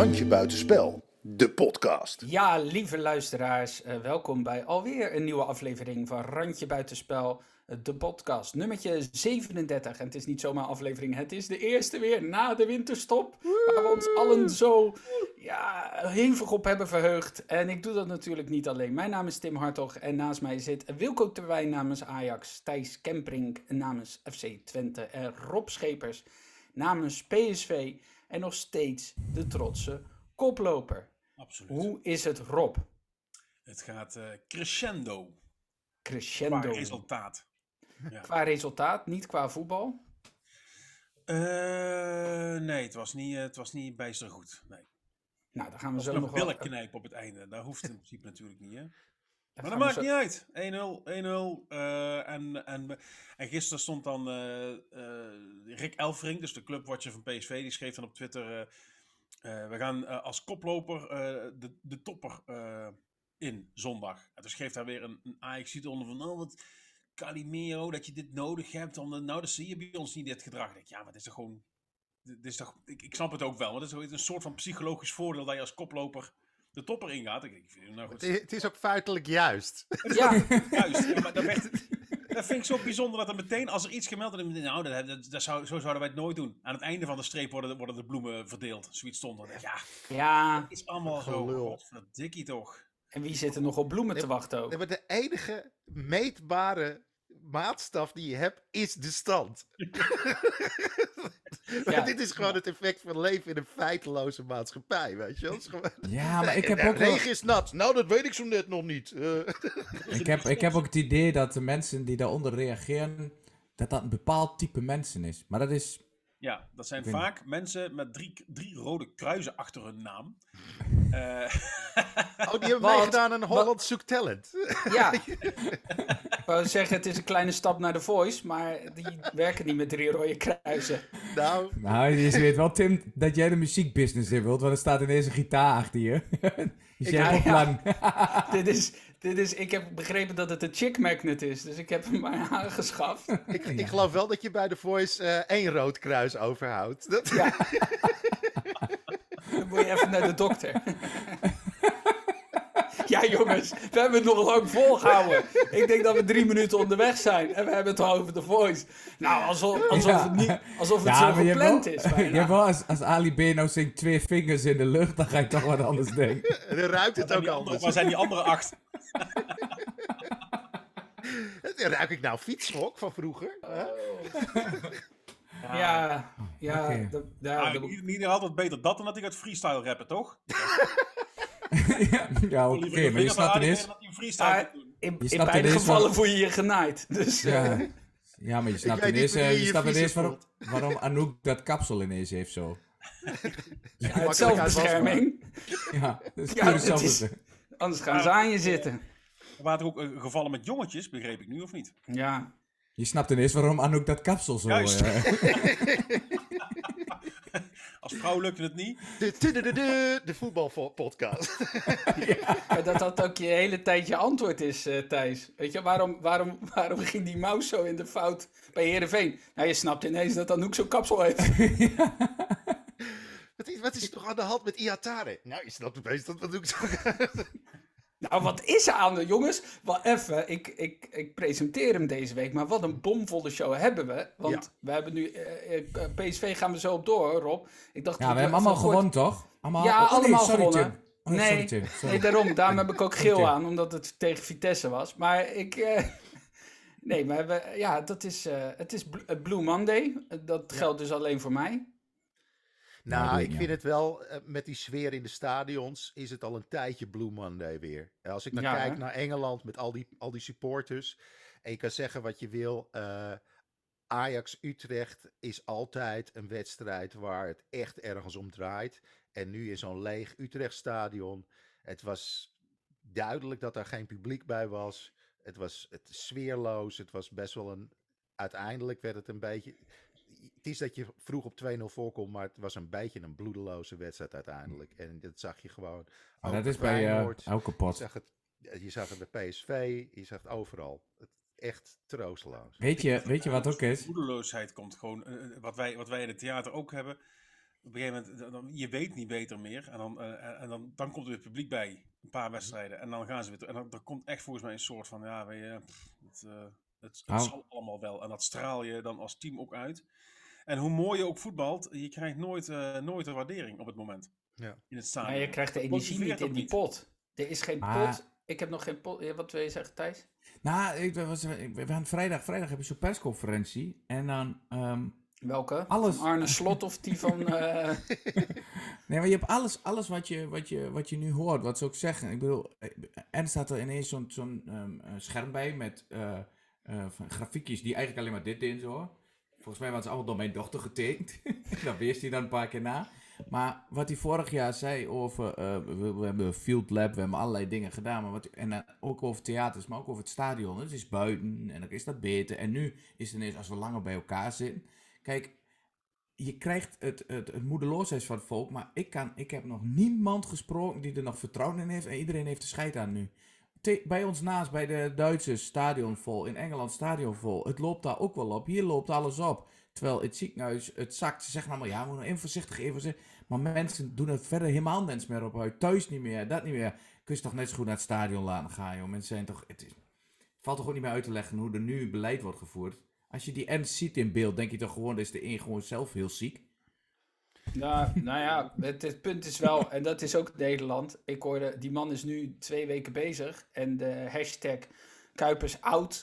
Randje Buitenspel, de podcast. Ja, lieve luisteraars, uh, welkom bij alweer een nieuwe aflevering van Randje Buitenspel, uh, de podcast. Nummertje 37. En het is niet zomaar aflevering, het is de eerste weer na de winterstop. Waar we ons allen zo ja, hevig op hebben verheugd. En ik doe dat natuurlijk niet alleen. Mijn naam is Tim Hartog en naast mij zit Wilco Terwijn namens Ajax, Thijs Kemprink namens FC Twente en Rob Schepers namens PSV en nog steeds de trotse koploper. Absoluut. Hoe is het, Rob? Het gaat uh, crescendo. Crescendo. Qua resultaat. Ja. Qua resultaat, niet qua voetbal? Uh, nee, het was niet, uh, het was niet bijster goed. Nee. Nou, dan gaan we zo nog billen knijpen op het einde. Dat hoeft in principe natuurlijk niet, hè? Maar dat maakt zo... niet uit. 1-0, 1-0. Uh, en, en, en gisteren stond dan uh, uh, Rick Elfring, dus de clubwatcher van PSV, die schreef dan op Twitter... we gaan als koploper de, de topper in zondag. En toen schreef daar weer een, een ajax onder van... Oh, wat Calimero, dat je dit nodig hebt. Om de, nou, dat zie je bij ons niet, dit gedrag. Ik denk, ja, maar het is toch gewoon... Dit is toch, ik, ik snap het ook wel, maar het is een soort van psychologisch voordeel dat je als koploper de topper ingaat. Ik, ik vind, nou goed. Het, het, is ook feitelijk juist. Ja, juist. Ja, maar dat, werd, dat vind ik zo bijzonder dat er meteen, als er iets gemeld wordt, nou, dat, dat, dat zou, zo zouden wij het nooit doen. Aan het einde van de streep worden, worden de bloemen verdeeld. Zoiets stond er. Ja, ja. het is allemaal zo. Dikkie toch. En wie zit er nog op bloemen te wachten ook? De enige meetbare maatstaf die je hebt, is de stand. ja. Dit is gewoon het effect van leven in een feiteloze maatschappij, weet je wel? Gewoon... Ja, maar ik heb ook Regen wel... is nat. Nou, dat weet ik zo net nog niet. Uh... ik, heb, ik heb ook het idee dat de mensen die daaronder reageren, dat dat een bepaald type mensen is. Maar dat is... Ja, dat zijn vaak mensen met drie, drie rode kruisen achter hun naam. Uh... Oh, die hebben meegedaan aan Holland Zoekt Talent. Ja. ik wou zeggen, het is een kleine stap naar de Voice, maar die werken niet met drie rode kruisen. Nou, nou je weet wel, Tim, dat jij de muziekbusiness in wilt, want er staat ineens een gitaar achter je. Dus jij hebt ja, lang. dit, is, dit is, ik heb begrepen dat het een chick magnet is, dus ik heb hem maar aangeschaft. Ik, ik geloof wel dat je bij de Voice uh, één rood kruis overhoudt. Dat... Ja. Dan moet je even naar de dokter. Ja, jongens, we hebben het nog lang volgehouden. Ik denk dat we drie minuten onderweg zijn en we hebben het al over de voice. Nou, alsof, alsof Ja. het, niet, alsof het Ja, zo gepland wel- is. Bijna. hebt wel, als, als Ali B nou zingt twee vingers in de lucht, dan ga je toch wat anders denken. En dan ruikt het ook anders. waar zijn die andere acht? Ruik ik nou fietsschok van vroeger. hè? Ja, ja, ja, Ah, dat- in ieder geval altijd beter dat dan dat hij gaat freestyle rappen, toch? ja, ja oké, de maar je snapt van ineens... Ali dat hij een freestyle Maar gaat doen. in, in snapt beide gevallen wat- voel je je genaaid. Dus, eh, Ja. ja, maar je snapt weet niet ineens, eh, je snapt ineens waarom, waarom Anouk dat kapsel ineens heeft zo. uit uit zelfbescherming. Ja, dat is Ja, puur het is- hetzelfde. Anders gaan ze aan je zitten. Er waren er ook eh, gevallen met jongetjes, begreep ik nu, of niet? Ja. Je snapt ineens waarom Anouk dat kapsel zo... Juist. eh, Als vrouw lukte het niet. De, de, de, de, de voetbalpodcast. Maar dat dat ook je hele tijd je antwoord is, eh, Thijs. Weet je, waarom, waarom, waarom ging die mouse zo in de fout bij Heerenveen? Nou, je snapt ineens dat Anouk zo'n kapsel heeft. Wat is, wat is er toch aan de hand met Iatare? Nou, je snapt opeens dat wat doe ik zo. Nou, wat is er aan de jongens? Wel even, ik, ik, ik presenteer hem deze week, maar wat een bomvolle show hebben we. Want Ja. we hebben nu, eh, eh, PSV gaan we zo op door, Rob. Ik dacht, Ja, we hebben allemaal gewonnen, toch? Allemaal, Ja, oh, nee, allemaal sorry, gewonnen. Tim. Oh, nee, sorry, Tim. Sorry. nee, daarom. Daarom heb ik ook geel aan, omdat het tegen Vitesse was. Maar ik... eh, nee, maar we, ja, dat is, eh, het is Bl- eh, Blue Monday. Eh, Dat geldt dus alleen voor mij. Nou, weet ik vind het wel, eh, met die sfeer in de stadions, is het al een tijdje Blue Monday weer. Eh, Als ik dan Ja, kijk hè? naar Engeland met al die, al die supporters, en je kan zeggen wat je wil, eh, Ajax-Utrecht is altijd een wedstrijd waar het echt ergens om draait. En nu in zo'n leeg Utrecht-stadion, het was duidelijk dat er geen publiek bij was. Het was het sfeerloos, het was best wel een... Uiteindelijk werd het een beetje het is dat je vroeg op 2-0 voorkomt, maar het was een beetje een bloedeloze wedstrijd uiteindelijk. En dat zag je gewoon. Maar dat is bij eh, Feyenoord. elke je, pot. zag het, je zag het bij PSV, je zag het overal. Het, echt troosteloos. Weet je, weet je wat ook is? Moedeloosheid komt gewoon, eh, eh, wat, wij, wat wij in het theater ook hebben. op een gegeven moment, dan- je weet niet beter meer. En, dan, eh, en- dan, dan komt er weer publiek bij, een paar wedstrijden. En dan gaan ze weer. terug. En dan, komt echt volgens mij een soort van, ja, weet je, pff, het, eh, het, het Nou. zal allemaal wel. En dat straal je dan als team ook uit. En hoe mooi je ook voetbalt, je krijgt nooit, eh, nooit een waardering op het moment. Ja. In het stadion. Maar je krijgt de energie niet in die niet. pot. Er is geen Maar- pot. Ik heb nog geen pot. Wat wil je zeggen, Thijs? Nou, ik, was, ik, we gaan vrijdag, vrijdag heb je zo'n persconferentie. En dan... ehm, Welke? Alles. Van Arne Slot of die van... eh, Nee, maar je hebt alles, alles wat, je, wat, je, wat je nu hoort, wat ze ook zeggen. Ik bedoel, eh, en staat er ineens zo'n zo'n ehm, eh, scherm bij met eh, eh, van grafiekjes die eigenlijk alleen maar dit in zo. Volgens mij waren ze allemaal door mijn dochter getekend. dat wees hij dan een paar keer na. Maar wat hij vorig jaar zei over, eh, we, hebben een field lab, we hebben allerlei dingen gedaan. Maar wat, en eh, ook over theaters, maar ook over het stadion. Het is buiten en dan is dat beter. En nu is het ineens, als we langer bij elkaar zitten. Kijk, je krijgt het, het, het moedeloosheid van het volk, maar ik, kan, ik heb nog niemand gesproken die er nog vertrouwen in heeft. En iedereen heeft de scheid aan nu. Bij ons naast, bij de Duitsers, stadion vol. In Engeland, stadion vol. Het loopt daar ook wel op. Hier loopt alles op. Terwijl het ziekenhuis, het zakt. Ze zeggen allemaal, ja, we moeten even voorzichtig, even. Maar mensen doen er verder helemaal niks meer op uit. Thuis niet meer, dat niet meer. Kun je toch net zo goed naar het stadion laten gaan, joh. Mensen zijn toch... Het is, valt toch ook niet meer uit te leggen hoe er nu beleid wordt gevoerd. Als je die ernst ziet in beeld, denk je toch gewoon, dat is de een gewoon zelf heel ziek. Nou, nou ja, het, het punt is wel, en dat is ook Nederland. Ik hoorde, die man is nu twee weken bezig. En de hashtag Kuipers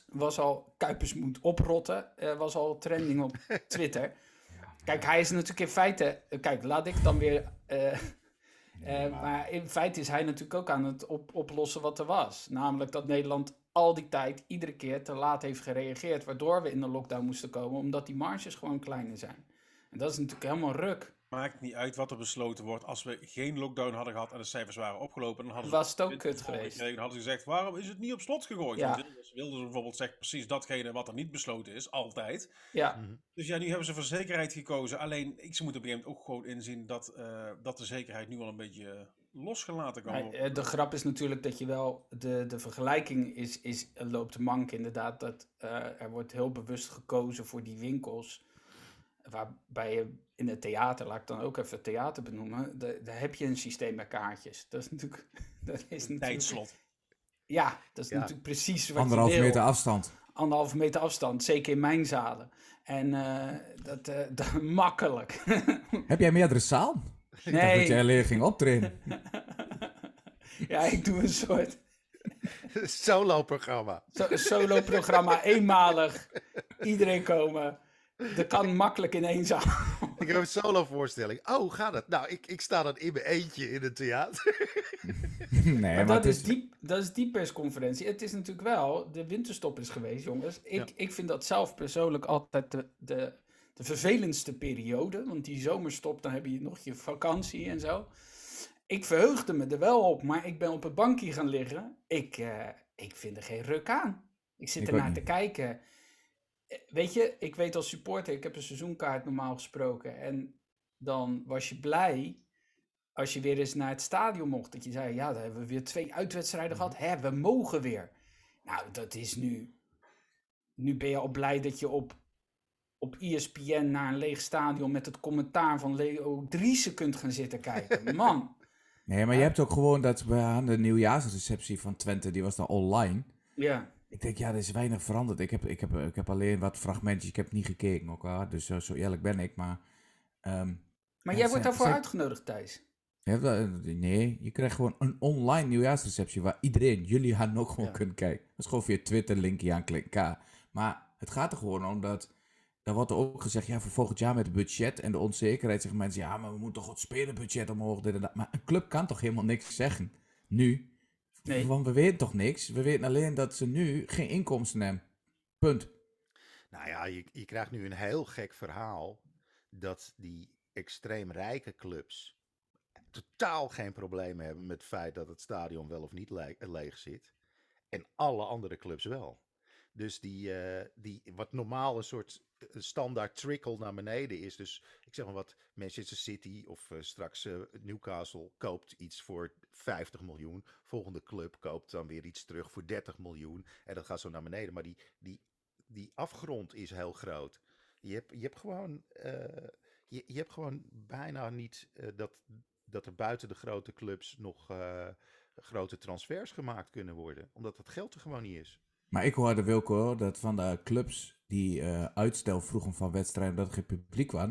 was al, Kuipers moet oprotten, eh, was al trending op Twitter. Kijk, hij is natuurlijk in feite, eh, kijk, laat ik dan weer... eh, maar in feite is hij natuurlijk ook aan het op, oplossen wat er was. Namelijk dat Nederland al die tijd iedere keer te laat heeft gereageerd. Waardoor we in de lockdown moesten komen, omdat die marges gewoon kleiner zijn. En dat is natuurlijk helemaal ruk. Maakt niet uit wat er besloten wordt. Als we geen lockdown hadden gehad en de cijfers waren opgelopen, dan hadden ze Was het ook kut geweest. gekregen. Dan hadden ze gezegd, waarom is het niet op slot gegooid? Ja. Wilders, Wilders bijvoorbeeld zegt precies datgene wat er niet besloten is, altijd. Ja, Dus ja, nu hebben ze voor zekerheid gekozen. Alleen, ik, ze moeten op een gegeven moment ook gewoon inzien dat, eh, dat de zekerheid nu al een beetje losgelaten kan worden. eh, de grap is natuurlijk dat je wel, de, de vergelijking is, is, loopt mank inderdaad. Dat eh, er wordt heel bewust gekozen voor die winkels. Waarbij je in het theater, laat ik dan ook even het theater benoemen. Daar heb je een systeem met kaartjes. Dat is natuurlijk. Dat is natuurlijk Tijdslot. Ja, dat is Ja. natuurlijk precies wat Anderhalf je meter afstand. Anderhalve meter afstand, zeker in mijn zalen. En eh, dat, eh, dat makkelijk. Heb jij meerdere zaal? Ik dacht Nee. dat jij alleen ging optreden. ja, ik doe een soort Solo-programma. solo-programma, eenmalig. Iedereen komen. Dat kan makkelijk in één zaal. Ik heb een solo-voorstelling. Oh, hoe gaat het? Nou, ik, ik sta dan in mijn eentje in het theater. nee, Maar maar dat het is, is... die, dat is die persconferentie. Het is natuurlijk wel, de winterstop is geweest, jongens. Ik, ik vind dat zelf persoonlijk altijd de, de, de vervelendste periode. Want die zomerstop, dan heb je nog je vakantie en zo. Ik verheugde me er wel op, maar ik ben op het bankje gaan liggen. Ik, eh, ik vind er geen ruk aan. Ik zit Ik ernaar te kijken. Weet je, ik weet als supporter, ik heb een seizoenkaart normaal gesproken. En dan was je blij als je weer eens naar het stadion mocht. Dat je zei, ja, dan hebben we weer twee uitwedstrijden gehad. Hè, we mogen weer. Nou, dat is nu... Nu ben je al blij dat je op, op ESPN naar een leeg stadion... met het commentaar van Leo Driessen kunt gaan zitten kijken. Man. Nee, maar je hebt ook gewoon dat we aan de nieuwjaarsreceptie van Twente, die was dan online. Ja. Ik denk, ja, er is weinig veranderd. Ik heb, ik heb, ik heb alleen wat fragmentjes, ik heb niet gekeken ook, hoor. dus zo, zo eerlijk ben ik. Maar, ehm, Maar jij wordt daarvoor uitgenodigd, Thijs. wel- nee, je krijgt gewoon een online nieuwjaarsreceptie waar iedereen, jullie hadden ook gewoon Ja. kunnen kijken. Dat is gewoon via Twitter, linkje aanklikken. Maar het gaat er gewoon om dat, daar wordt er ook gezegd, ja, voor volgend jaar met het budget en de onzekerheid zeggen mensen, ja, maar we moeten toch het spelenbudget omhoog, dit en dat. Maar een club kan toch helemaal niks zeggen, nu? Nee. Want we weten toch niks? We weten alleen dat ze nu geen inkomsten hebben. Punt. Nou ja, je, je krijgt nu een heel gek verhaal dat die extreem rijke clubs totaal geen problemen hebben met het feit dat het stadion wel of niet le- leeg zit. En alle andere clubs wel. Dus die, eh, die wat normaal een soort standaard trickle naar beneden is. Dus ik zeg maar wat Manchester City of eh, straks eh, Newcastle koopt iets voor 50 miljoen. Volgende club koopt dan weer iets terug voor 30 miljoen. En dat gaat zo naar beneden. Maar die, die, die afgrond is heel groot. Je hebt, je hebt gewoon. je, je hebt gewoon bijna niet dat, dat er buiten de grote clubs nog grote transfers gemaakt kunnen worden. Omdat dat geld er gewoon niet is. Maar ik hoorde Wilco dat van de clubs die eh, uitstel vroegen van wedstrijden dat er geen publiek was,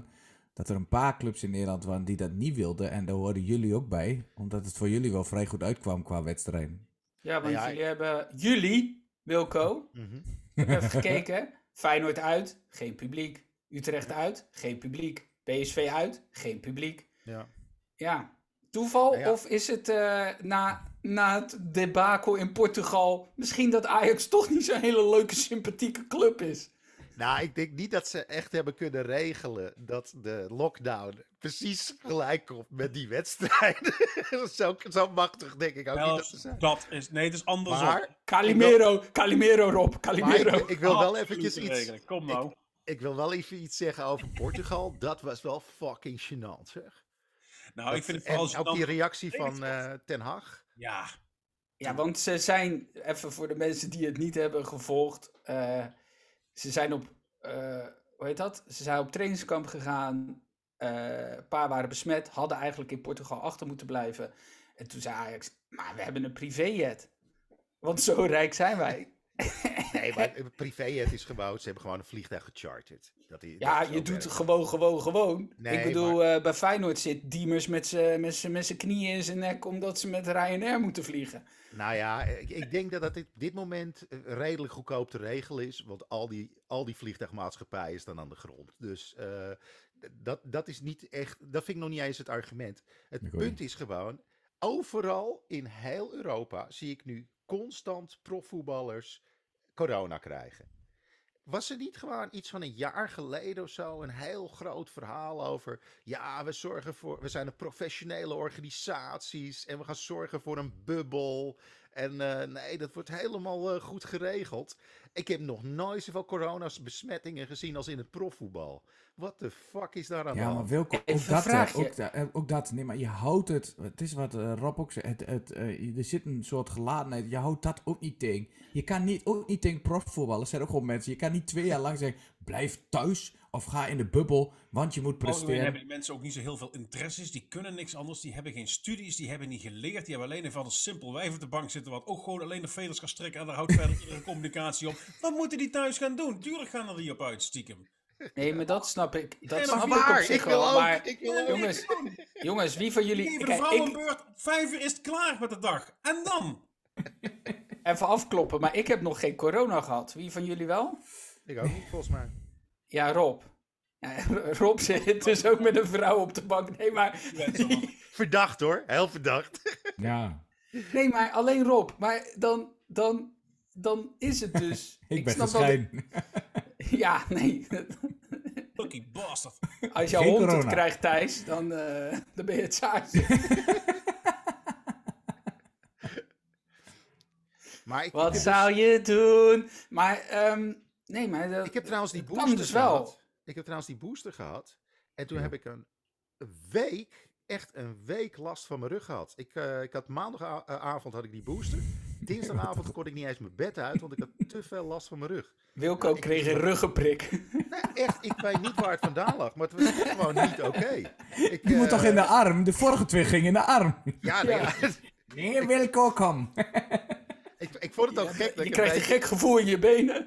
dat er een paar clubs in Nederland waren die dat niet wilden. En daar hoorden jullie ook bij, omdat het voor jullie wel vrij goed uitkwam qua wedstrijden. Ja, want Ja, jullie hebben... Jullie, Wilco, ik heb even gekeken. Feyenoord uit, geen publiek. Utrecht uit, geen publiek. PSV uit, geen publiek. Ja. Ja, toeval Nou ja. of is het eh, na, na het debakel in Portugal misschien dat Ajax toch niet zo'n hele leuke, sympathieke club is? Nou, ik denk niet dat ze echt hebben kunnen regelen dat de lockdown precies gelijk komt met die wedstrijden. zo, zo machtig denk ik ook niet dat ze zijn. dat is, nee, het is andersom. Maar, Calimero, Calimero Rob, maar Calimero. ik, ik wil wel eventjes iets. Kom nou. ik wil wel even iets zeggen over Portugal. Dat was wel fucking gênant, zeg. nou, Dat- ik vind het en vooral ook die reactie van eh, Ten Hag. Ja, Ja, want ze zijn, even voor de mensen die het niet hebben gevolgd, eh, ze zijn op, eh, hoe heet dat? Ze zijn op trainingskamp gegaan, eh, een paar waren besmet, hadden eigenlijk in Portugal achter moeten blijven. En toen zei Ajax, maar we hebben een privéjet. Want zo rijk zijn wij. Nee, maar eh, privéjet is gebouwd. Ze hebben gewoon een vliegtuig gecharterd. Dat is, Ja, dat je doet gewoon, gewoon, gewoon. Nee, ik bedoel, eh, bij Feyenoord zit Diemers met zijn knieën in zijn nek omdat ze met Ryanair moeten vliegen. Nou ja, ik, ik denk dat dat op dit moment eh, redelijk goedkoop te regelen is. Want al die, al die vliegtuigmaatschappijen staan aan de grond. Dus eh, dat, dat is niet echt. Dat vind ik nog niet eens het argument. Het punt is gewoon. Overal in heel Europa zie ik nu constant profvoetballers corona krijgen. Was er niet gewoon iets van een jaar geleden of zo een heel groot verhaal over. Ja, we zorgen voor. We zijn een professionele organisaties en we gaan zorgen voor een bubbel. En eh, nee, dat wordt helemaal eh, goed geregeld. Ik heb nog nooit zoveel coronabesmettingen gezien als in het profvoetbal. What the fuck is daar aan de Ja, maar? Wilco, Even ook dat, eh, ook, da- eh, ook dat, nee, maar je houdt het, het is wat eh, Rob ook zei, het, het, eh, er zit een soort geladenheid, je houdt dat ook niet tegen. Je kan niet, ook niet tegen profvoetbal, er zijn ook gewoon mensen, je kan niet twee jaar lang zeggen, blijf thuis of ga in de bubbel, want je moet algemeen presteren. hebben die mensen ook niet zo heel veel interesses. Die kunnen niks anders. Die hebben geen studies. Die hebben niet geleerd. Die hebben alleen even een simpel wijf op de bank zitten. Wat ook gewoon alleen de velers kan strekken. En daar houdt verder iedere communicatie op. Wat moeten die thuis gaan doen? Tuurlijk gaan er die op uit, stiekem. Nee, maar dat snap ik. Dat snap maar ik op waar? zich Ik wil wel. ook, Maar ik wil ook. jongens, jongens, wie van jullie... Geef de vrouw een beurt. Vijf uur is het klaar met de dag. En dan? even afkloppen, maar ik heb nog geen corona gehad. Wie van jullie wel? Ik ook niet, volgens mij. Ja, Rob. Ja, Rob zit dus ook met een vrouw op de bank. Nee, maar, Verdacht hoor, heel verdacht. Ja, nee, maar alleen Rob. Maar dan, dan, dan is het dus... ik, ben snap gescheiden. Ja, nee. Lucky bastard. Als jouw hond het krijgt, Thijs, dan, eh, dan ben je het zaadje. Maar ik, ik Wat zou je doen? Maar, ehm, nee, maar... dat- Ik heb trouwens die booster dus wel. gehad. Ik heb trouwens die booster gehad. En toen Ja. heb ik een week, echt een week last van mijn rug gehad. Ik, eh, ik had maandagavond had ik die booster. Dinsdagavond kon ik niet eens mijn bed uit, want ik had te veel last van mijn rug. Wilco ik- kreeg een ruggenprik. Nee, echt, ik weet niet waar het vandaan lag, maar het was gewoon niet oké. Ik, Je moet eh, toch in de arm? De vorige twee gingen in de arm. Ja, nee, Ja. ja. Nee, Wilco, kom. ik, ik vond het ook gek. dat Je krijgt een een beetje, gek gevoel in je benen.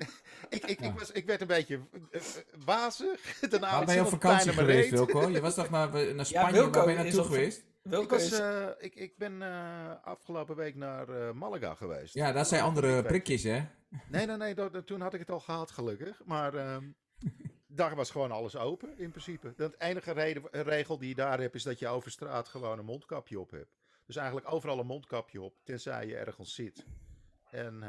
Ik, ik, ik, was, ik werd een beetje eh, eh, wazig. Daarna Waar had ben je op vakantie geweest. Wilco? Je was toch naar, naar Spanje, Wilco waar ben je naartoe geweest? Ik, was, is... eh, ik, ik ben eh, afgelopen week naar eh, Malaga geweest. Ja, dat zijn andere prikjes, hè? Nee, nee, nee, dat- dat- toen had ik het al gehad, gelukkig. Maar ehm, daar was gewoon alles open, in principe. De enige reden, regel die je daar hebt, is dat je over straat gewoon een mondkapje op hebt. Dus eigenlijk overal een mondkapje op, tenzij je ergens zit. En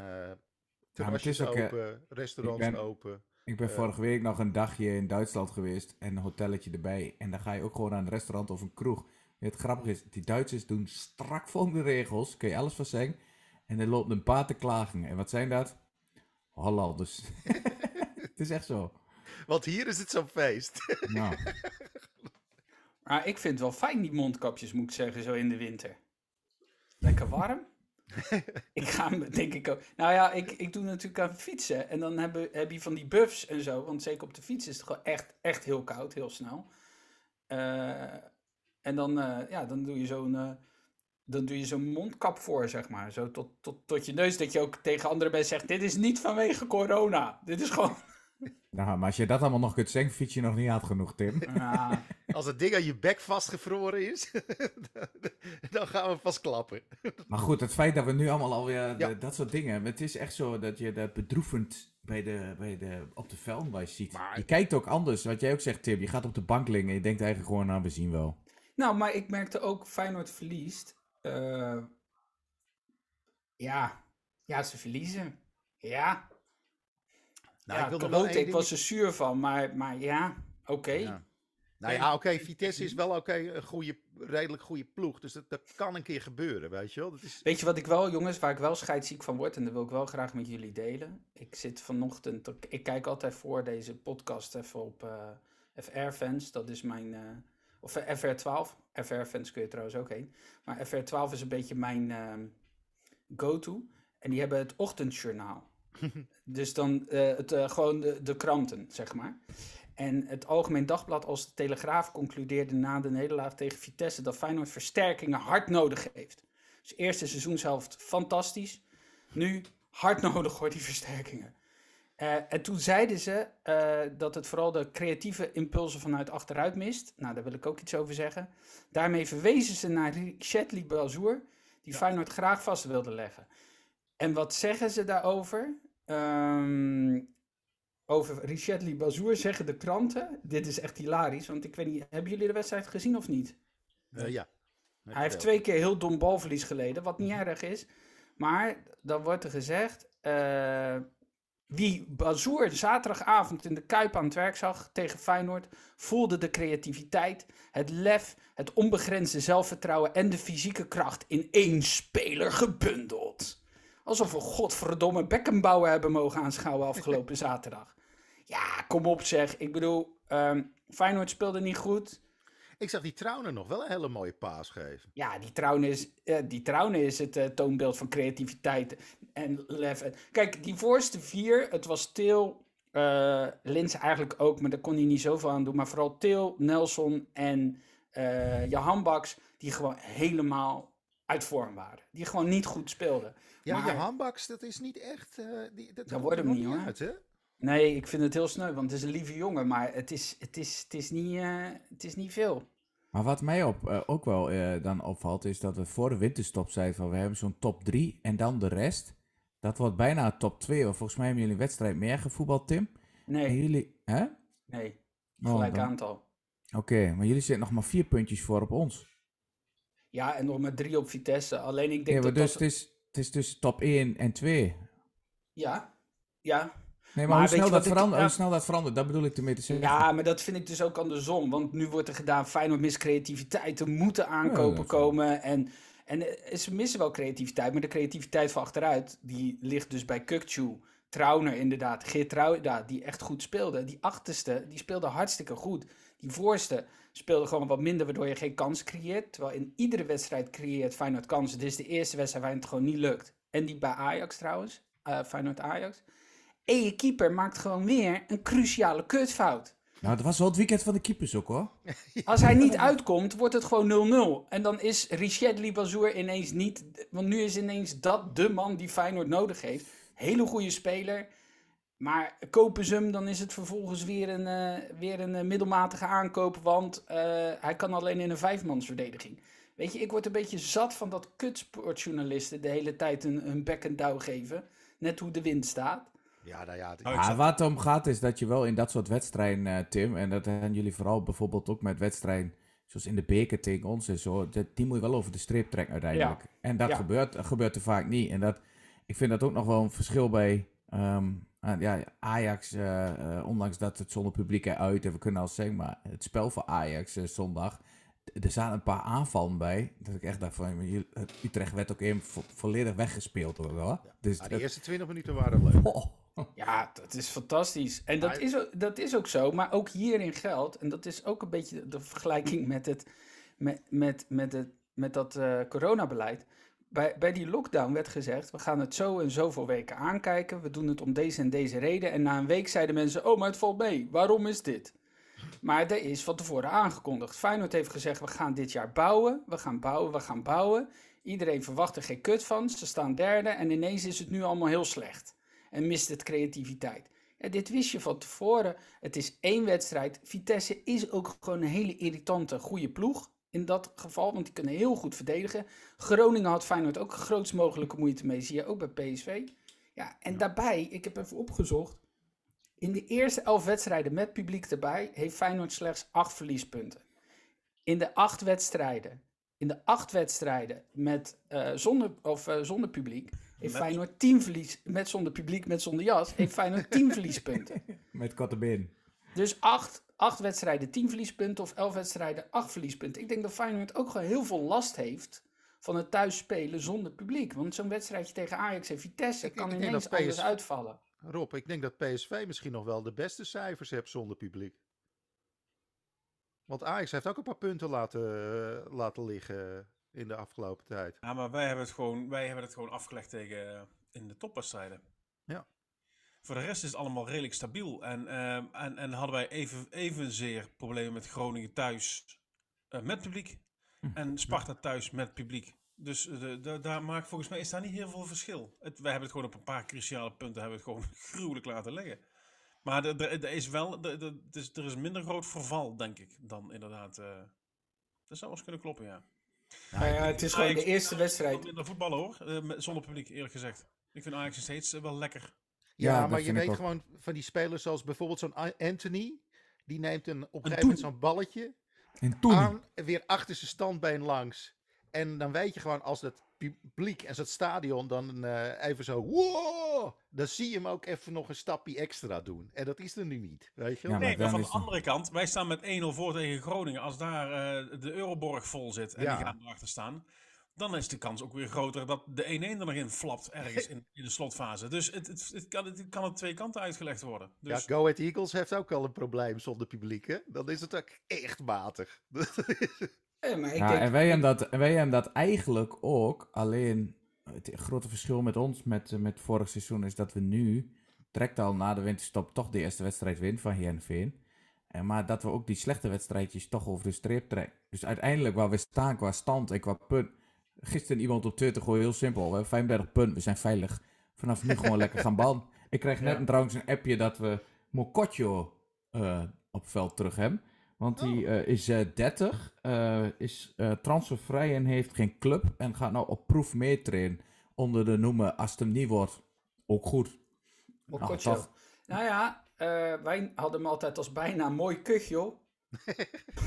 het terrasjes is ook, eh, open, restaurants ik ben- open. Ik ben Eh. vorige week nog een dagje in Duitsland geweest en een hotelletje erbij. En dan ga je ook gewoon naar een restaurant of een kroeg. Het grappige is, die Duitsers doen strak volgende regels, kun je alles van zeggen. En er loopt een paar te klagen. En wat zijn dat? Hollanders. het is echt zo. Want hier is het zo'n feest. Nou, Maar ik vind het wel fijn, die mondkapjes, moet ik zeggen, zo in de winter. Lekker warm. ik ga hem, denk ik ook. Nou ja, ik, ik doe natuurlijk aan fietsen. En dan heb, heb je van die buffs en zo. Want zeker op de fiets is het gewoon echt, echt heel koud, heel snel. Eh, en dan, eh, ja, dan doe je zo'n eh, dan doe je zo'n mondkap voor, zeg maar. Zo tot, tot, tot je neus, dat je ook tegen andere mensen zegt, dit is niet vanwege corona. Dit is gewoon... Nou, maar als je dat allemaal nog kunt zeggen, fiets je nog niet hard genoeg, Tim. Ja, Als het ding aan je bek vastgevroren is, dan gaan we vast klappen. Maar goed, het feit dat we nu allemaal alweer Ja. dat soort dingen. Het is echt zo dat je dat bedroevend bij de, bij de, op de vuilnis ziet. Maar- Je kijkt ook anders. Wat jij ook zegt, Tim. Je gaat op de bank liggen en je denkt eigenlijk gewoon, nou, we zien wel. Nou, maar ik merkte ook, Feyenoord verliest. Eh, ja. ja, ze verliezen. Ja, Nou, ja ik wil nog wel klote, één ik was er zuur van, maar, maar ja, oké. Ja. Nou ja, oké, Vitesse is wel oké, een goede, redelijk goede ploeg. Dus dat, dat kan een keer gebeuren, weet je wel. Dat is, Weet je wat ik wel, jongens, waar ik wel scheidsziek van word, en dat wil ik wel graag met jullie delen. Ik zit vanochtend, ik kijk altijd voor deze podcast even op eh, FR-fans, dat is mijn, eh, of eh, FR12, FR-fans kun je trouwens ook heen. Maar FR12 is een beetje mijn ehm, go-to, en die hebben het ochtendjournaal. dus dan eh, het, eh, gewoon de, de kranten, zeg maar. En het Algemeen Dagblad als de Telegraaf concludeerde na de nederlaag tegen Vitesse dat Feyenoord versterkingen hard nodig heeft. Dus eerste seizoenshelft fantastisch. Nu hard nodig hoor, die versterkingen. Eh, en toen zeiden ze dat het vooral de creatieve impulsen vanuit achteruit mist. Nou, daar wil ik ook iets over zeggen. Daarmee verwezen ze naar Chetli Bazour, die Feyenoord graag vast wilde leggen. En wat zeggen ze daarover? Ehm, over Richetli Bazour zeggen de kranten. Dit is echt hilarisch, want ik weet niet, hebben jullie de wedstrijd gezien of niet? eh, ja. Hij heeft twee keer heel dom balverlies geleden, wat niet erg is. Maar dan wordt er gezegd, eh, wie Bazoer zaterdagavond in de Kuip aan het werk zag tegen Feyenoord, voelde de creativiteit, het lef, het onbegrensde zelfvertrouwen en de fysieke kracht in één speler gebundeld. Alsof we godverdomme Beckenbauer hebben mogen aanschouwen afgelopen zaterdag. Ja, kom op zeg. Ik bedoel, ehm, Feyenoord speelde niet goed. Ik zag die Trauner nog wel een hele mooie paas geven. Ja, die Trouwen is, eh, die Trouwen is het eh, toonbeeld van creativiteit en lef. Kijk, die voorste vier, het was Til, eh Lins eigenlijk ook, maar daar kon hij niet zoveel aan doen. Maar vooral Til, Nelson en eh Johan Baks, die gewoon helemaal uit vorm waren. Die gewoon niet goed speelden. Ja, Maar- je handbaks, dat is niet echt... eh, die, dat komt wordt hem niet, hoor. uit, hè? Nee, ik vind het heel sneu, want het is een lieve jongen, maar het is, het is, het is, niet, eh, het is niet veel. Maar wat mij op, eh, ook wel eh, dan opvalt, is dat we voor de winterstop zeiden van we hebben zo'n top 3 en dan de rest. Dat wordt bijna top 2. Volgens mij hebben jullie een wedstrijd meer gevoetbald, Tim. En Nee, jullie, hè? nee, Oh, gelijk aantal. Oké, maar jullie zitten nog maar vier puntjes voor op ons. Ja, en nog maar drie op Vitesse. Alleen ik denk Ja, dat dus dat... het, is, het is dus top 1 en 2. Ja, ja. Nee, maar, Maar hoe, snel dat ik- verandert, ja. hoe snel dat verandert, dat bedoel ik ermee te zeggen. Ja, maar dat vind ik dus ook andersom. Want nu wordt er gedaan, Feyenoord mist creativiteit. Er moeten aankopen komen. En, en eh, ze missen wel creativiteit. Maar de creativiteit van achteruit, die ligt dus bij Kukcu. Trauner inderdaad. Geert Trauner, die echt goed speelde. Die achterste, die speelde hartstikke goed. Die voorste speelde gewoon wat minder, waardoor je geen kansen creëert. Terwijl in iedere wedstrijd creëert Feyenoord kansen. Dit is de eerste wedstrijd waarin het gewoon niet lukt. En die bij Ajax trouwens. eh, Feyenoord-Ajax. En je keeper maakt gewoon weer een cruciale kutfout. Nou, dat was wel het weekend van de keepers ook hoor. Als hij niet uitkomt, wordt het gewoon 0-0. En dan is Richard Libazour ineens niet... Want nu is ineens dat de man die Feyenoord nodig heeft. Hele goede speler. Maar kopen ze hem, dan is het vervolgens weer een, eh, weer een eh, middelmatige aankoop. Want eh, hij kan alleen in een vijfmansverdediging. Weet je, ik word een beetje zat van dat kutsportjournalisten de hele tijd een, een bek en douw geven. Net hoe de wind staat. Ja, nou ja. het- zat- waar het om gaat is dat je wel in dat soort wedstrijden, eh, Tim, en dat hebben jullie vooral bijvoorbeeld ook met wedstrijden zoals in de beker tegen ons en zo, dat, die moet je wel over de streep trekken uiteindelijk. En dat Ja. gebeurt, gebeurt er vaak niet. En dat, ik vind dat ook nog wel een verschil bij ehm, ah, ja, Ajax, eh, eh, ondanks dat het zonder publiek eruit, en we kunnen al zeggen, maar het spel voor Ajax eh, zondag, er zaten een paar aanvallen bij, dat ik echt dacht van, Utrecht werd ook vo- volledig weggespeeld hoor. hoor. Dus Ja, de eerste 20 minuten waren leuk. oh. Ja, dat is fantastisch. En dat is, ook, dat is ook zo, maar ook hierin geldt, en dat is ook een beetje de, de vergelijking met, het, met, met, met, het, met dat eh, coronabeleid. Bij, bij die lockdown werd gezegd, we gaan het zo en zoveel weken aankijken, we doen het om deze en deze reden. En na een week zeiden mensen, oh, maar het valt mee, waarom is dit? Maar er is van tevoren aangekondigd. Feyenoord heeft gezegd, we gaan dit jaar bouwen, we gaan bouwen, we gaan bouwen. Iedereen verwacht er geen kut van, ze staan derde en ineens is het nu allemaal heel slecht. En mist het creativiteit. Ja, dit wist je van tevoren. Het is één wedstrijd. Vitesse is ook gewoon een hele irritante, goede ploeg. In dat geval, want die kunnen heel goed verdedigen. Groningen had Feyenoord ook grootst mogelijke moeite mee. Zie je ook bij PSV. Ja, en daarbij, ik heb even opgezocht. In de eerste elf wedstrijden met publiek erbij heeft Feyenoord slechts acht verliespunten. In de acht wedstrijden, in de acht wedstrijden met, uh, zonder, of, uh, zonder publiek heeft Met- Feyenoord 10 verlies. Met zonder publiek, met zonder jas, heeft Feyenoord 10 verliespunten. Met korte been. Dus acht, acht wedstrijden 10 verliespunten of elf wedstrijden 8 verliespunten. Ik denk dat Feyenoord ook gewoon heel veel last heeft van het thuisspelen zonder publiek. Want zo'n wedstrijdje tegen Ajax en Vitesse Ik- kan ik ineens anders PSV uitvallen. Rob, ik denk dat PSV misschien nog wel de beste cijfers heeft zonder publiek. Want Ajax heeft ook een paar punten laten, eh, laten liggen in de afgelopen tijd. Ja, maar wij hebben het gewoon, wij hebben het gewoon afgelegd tegen eh, in de topwedstrijden. Ja. Voor de rest is het allemaal redelijk stabiel. En, ehm, en, en hadden wij even, evenzeer problemen met Groningen thuis eh, met publiek. En Sparta thuis met publiek. Dus eh, de, de- daar maakt volgens mij is daar niet heel veel verschil. Het, wij hebben het gewoon op een paar cruciale punten hebben we het gewoon gruwelijk laten liggen. Maar er- er er is wel, er- er het is, er is minder groot verval, denk ik, dan inderdaad. eh dat zou wel eens kunnen kloppen, ja. Ja, het is gewoon de eerste wedstrijd. Minder voetballen hoor, met- zonder publiek eerlijk gezegd. Ik vind Ajax nog steeds wel lekker. Ja, maar je weet gewoon van die spelers zoals bijvoorbeeld zo'n Anthony. Die neemt een, op een Een gegeven moment zo'n balletje En toen. aan, weer achter zijn standbeen langs. En dan weet je gewoon als dat publiek en dat stadion dan eh, even zo... Wow! Dan zie je hem ook even nog een stapje extra doen. En dat is er nu niet, weet je wel? Ja, Nee, maar van de het- andere kant, wij staan met 1-0 voor tegen Groningen. Als daar eh, de Euroborg vol zit en Ja. die gaan erachter staan, dan is de kans ook weer groter dat de 1-1 er nog in flapt ergens in, in de slotfase. Dus het, het, het, kan, het kan aan twee kanten uitgelegd worden. Dus Ja, Go Ahead Eagles heeft ook al een probleem zonder publiek, hè? Dan is het ook echt matig. Eh, maar ik Ja, denk, en wij hebben, dat, en wij hebben dat eigenlijk ook. Alleen het grote verschil met ons met, met vorig seizoen is dat we nu direct al na de winterstop toch de eerste wedstrijd winnen van Heerenveen. En maar dat we ook die slechte wedstrijdjes toch over de streep trekken. Dus uiteindelijk waar we staan qua stand en qua punt. Gisteren iemand op Twitter gewoon heel simpel. We hebben 35 punten, we zijn veilig. Vanaf nu gewoon lekker gaan ballen. Ik kreeg net Ja. trouwens een appje dat we Mokotjo eh, op veld terug hebben. Want die eh, is eh, 30, eh, is transfervrij en heeft geen club. En gaat nou op proef meetrainen onder de noemer, als het hem niet wordt, ook goed. Mokotjo. tof. Nou ja, wij hadden hem altijd als bijna mooi kuchjo.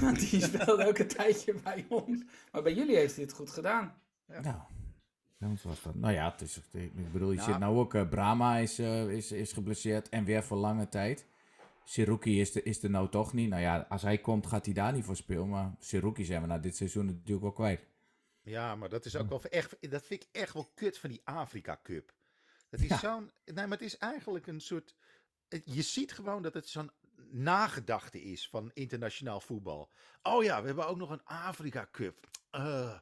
Want die speelde ook een tijdje bij ons. Maar bij jullie heeft hij het goed gedaan. Nou, bij ons was dat. Nou ja, het is, ik bedoel, je Ja. zit nou ook, eh, Brahma is, eh, is, is geblesseerd en weer voor lange tijd. Siruki is, er- is er nou toch niet. Nou ja, als hij komt gaat hij daar niet voor spelen. Maar Siruki zijn we na dit seizoen natuurlijk wel kwijt. Ja, maar dat is ook wel echt. Dat vind ik echt wel kut van die Afrika Cup. Dat is Ja. zo'n. Nee, maar het is eigenlijk een soort. Je ziet gewoon dat het zo'n nagedachte is van internationaal voetbal. Oh ja, we hebben ook nog een Afrika Cup. Eh.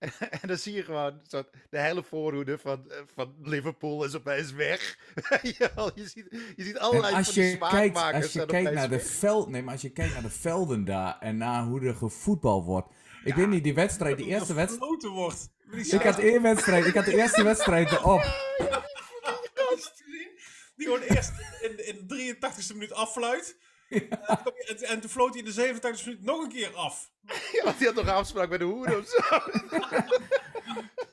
En dan zie je gewoon zo de hele voorhoede van, eh, van Liverpool is opeens weg. je, ziet, je ziet En allerlei als van die je kijkt, als je kijkt naar de weg. veld, nee, maar als je kijkt naar de velden daar en naar hoe er gevoetbal wordt. Ik weet niet, die wedstrijd, die eerste wedstrijd. Wordt. Ik had één wedstrijd, ik had de eerste wedstrijd erop. Die gewoon eerst in, in de 83ste minuut affluit. En, en toen floot hij in de 87ste minuut nog een keer af. Ja, want die had nog een afspraak bij de hoeren of zo.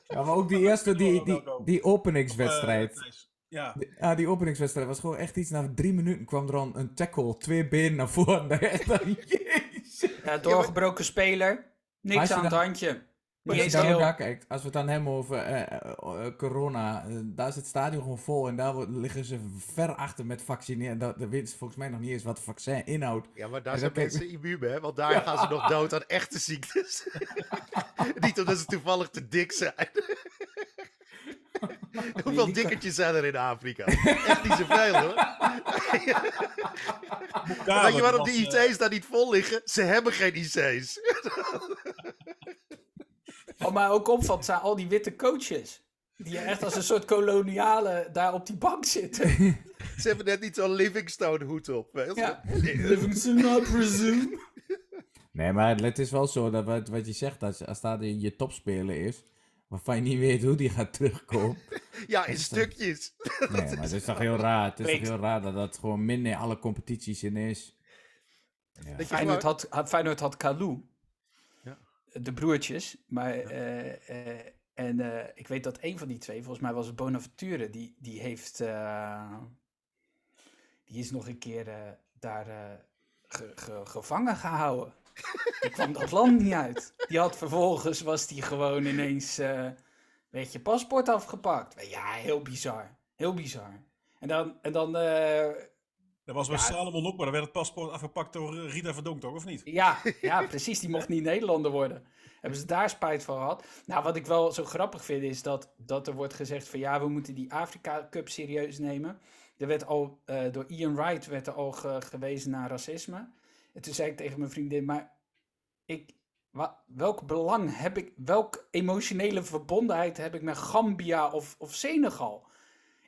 Ja, maar ook die eerste, die, die, die openingswedstrijd. Eh, ja. Ja, die openingswedstrijd was gewoon echt iets. Na drie minuten kwam er dan een tackle, twee benen naar voren. Jezus. Ja, doorgebroken speler. Niks aan het handje. Als je naar kijkt, als we het dan hebben over eh, eh, eh, corona, eh, daar is het stadion gewoon vol en daar wordt- liggen ze ver achter met vaccineren. Dat, dat weten ze volgens mij nog niet eens wat de vaccin inhoudt. Ja, maar daar En zijn dan kijk- mensen immuun, hè? Want daar gaan ze nog dood aan echte ziektes. Niet omdat ze toevallig te dik zijn. Hoeveel die dikkertjes zijn er in Afrika? Echt niet zoveel, hoor. Weet je waarom de eh, IC's daar niet vol liggen? Ze hebben geen IC's. Wat mij ook opvalt zijn al die witte coaches. Die echt als een soort kolonialen daar op die bank zitten. Ze hebben net niet zo'n Livingstone hoed op. weet je. Ja, Livingston, I presume. Nee, maar het is wel zo dat wat, wat je zegt, als, als dat je topspeler is, waarvan je niet weet hoe die gaat terugkomen. Ja, in stukjes. Nee, maar het is toch heel raar. Het is toch heel raar dat dat gewoon minder in alle competities in is. Ja. Dat je Feyenoord gewoon- had, Feyenoord had Kalou. De broertjes. Maar, eh, eh, en eh, ik weet dat een van die twee, volgens mij was het Bonaventure, die, die heeft... die is nog een keer daar ge- ge- gevangen gehouden. Die kwam dat land niet uit. Die had vervolgens, was die gewoon ineens, eh weet je, paspoort afgepakt. Ja, heel bizar. Heel bizar. En dan, en dan eh, Dat was bij Ja. Salomon ook, maar dan werd het paspoort afgepakt door eh, Rita Verdonk, toch? Of niet? Ja, ja, precies. Die mocht niet Nederlander worden. Hebben ze daar spijt van gehad? Nou, wat ik wel zo grappig vind is dat, dat er wordt gezegd van ja, we moeten die Afrika Cup serieus nemen. Er werd al, eh, door Ian Wright werd er al ge- gewezen naar racisme. En toen zei ik tegen mijn vriendin, maar ik, welk belang heb ik, welke emotionele verbondenheid heb ik met Gambia of, of Senegal?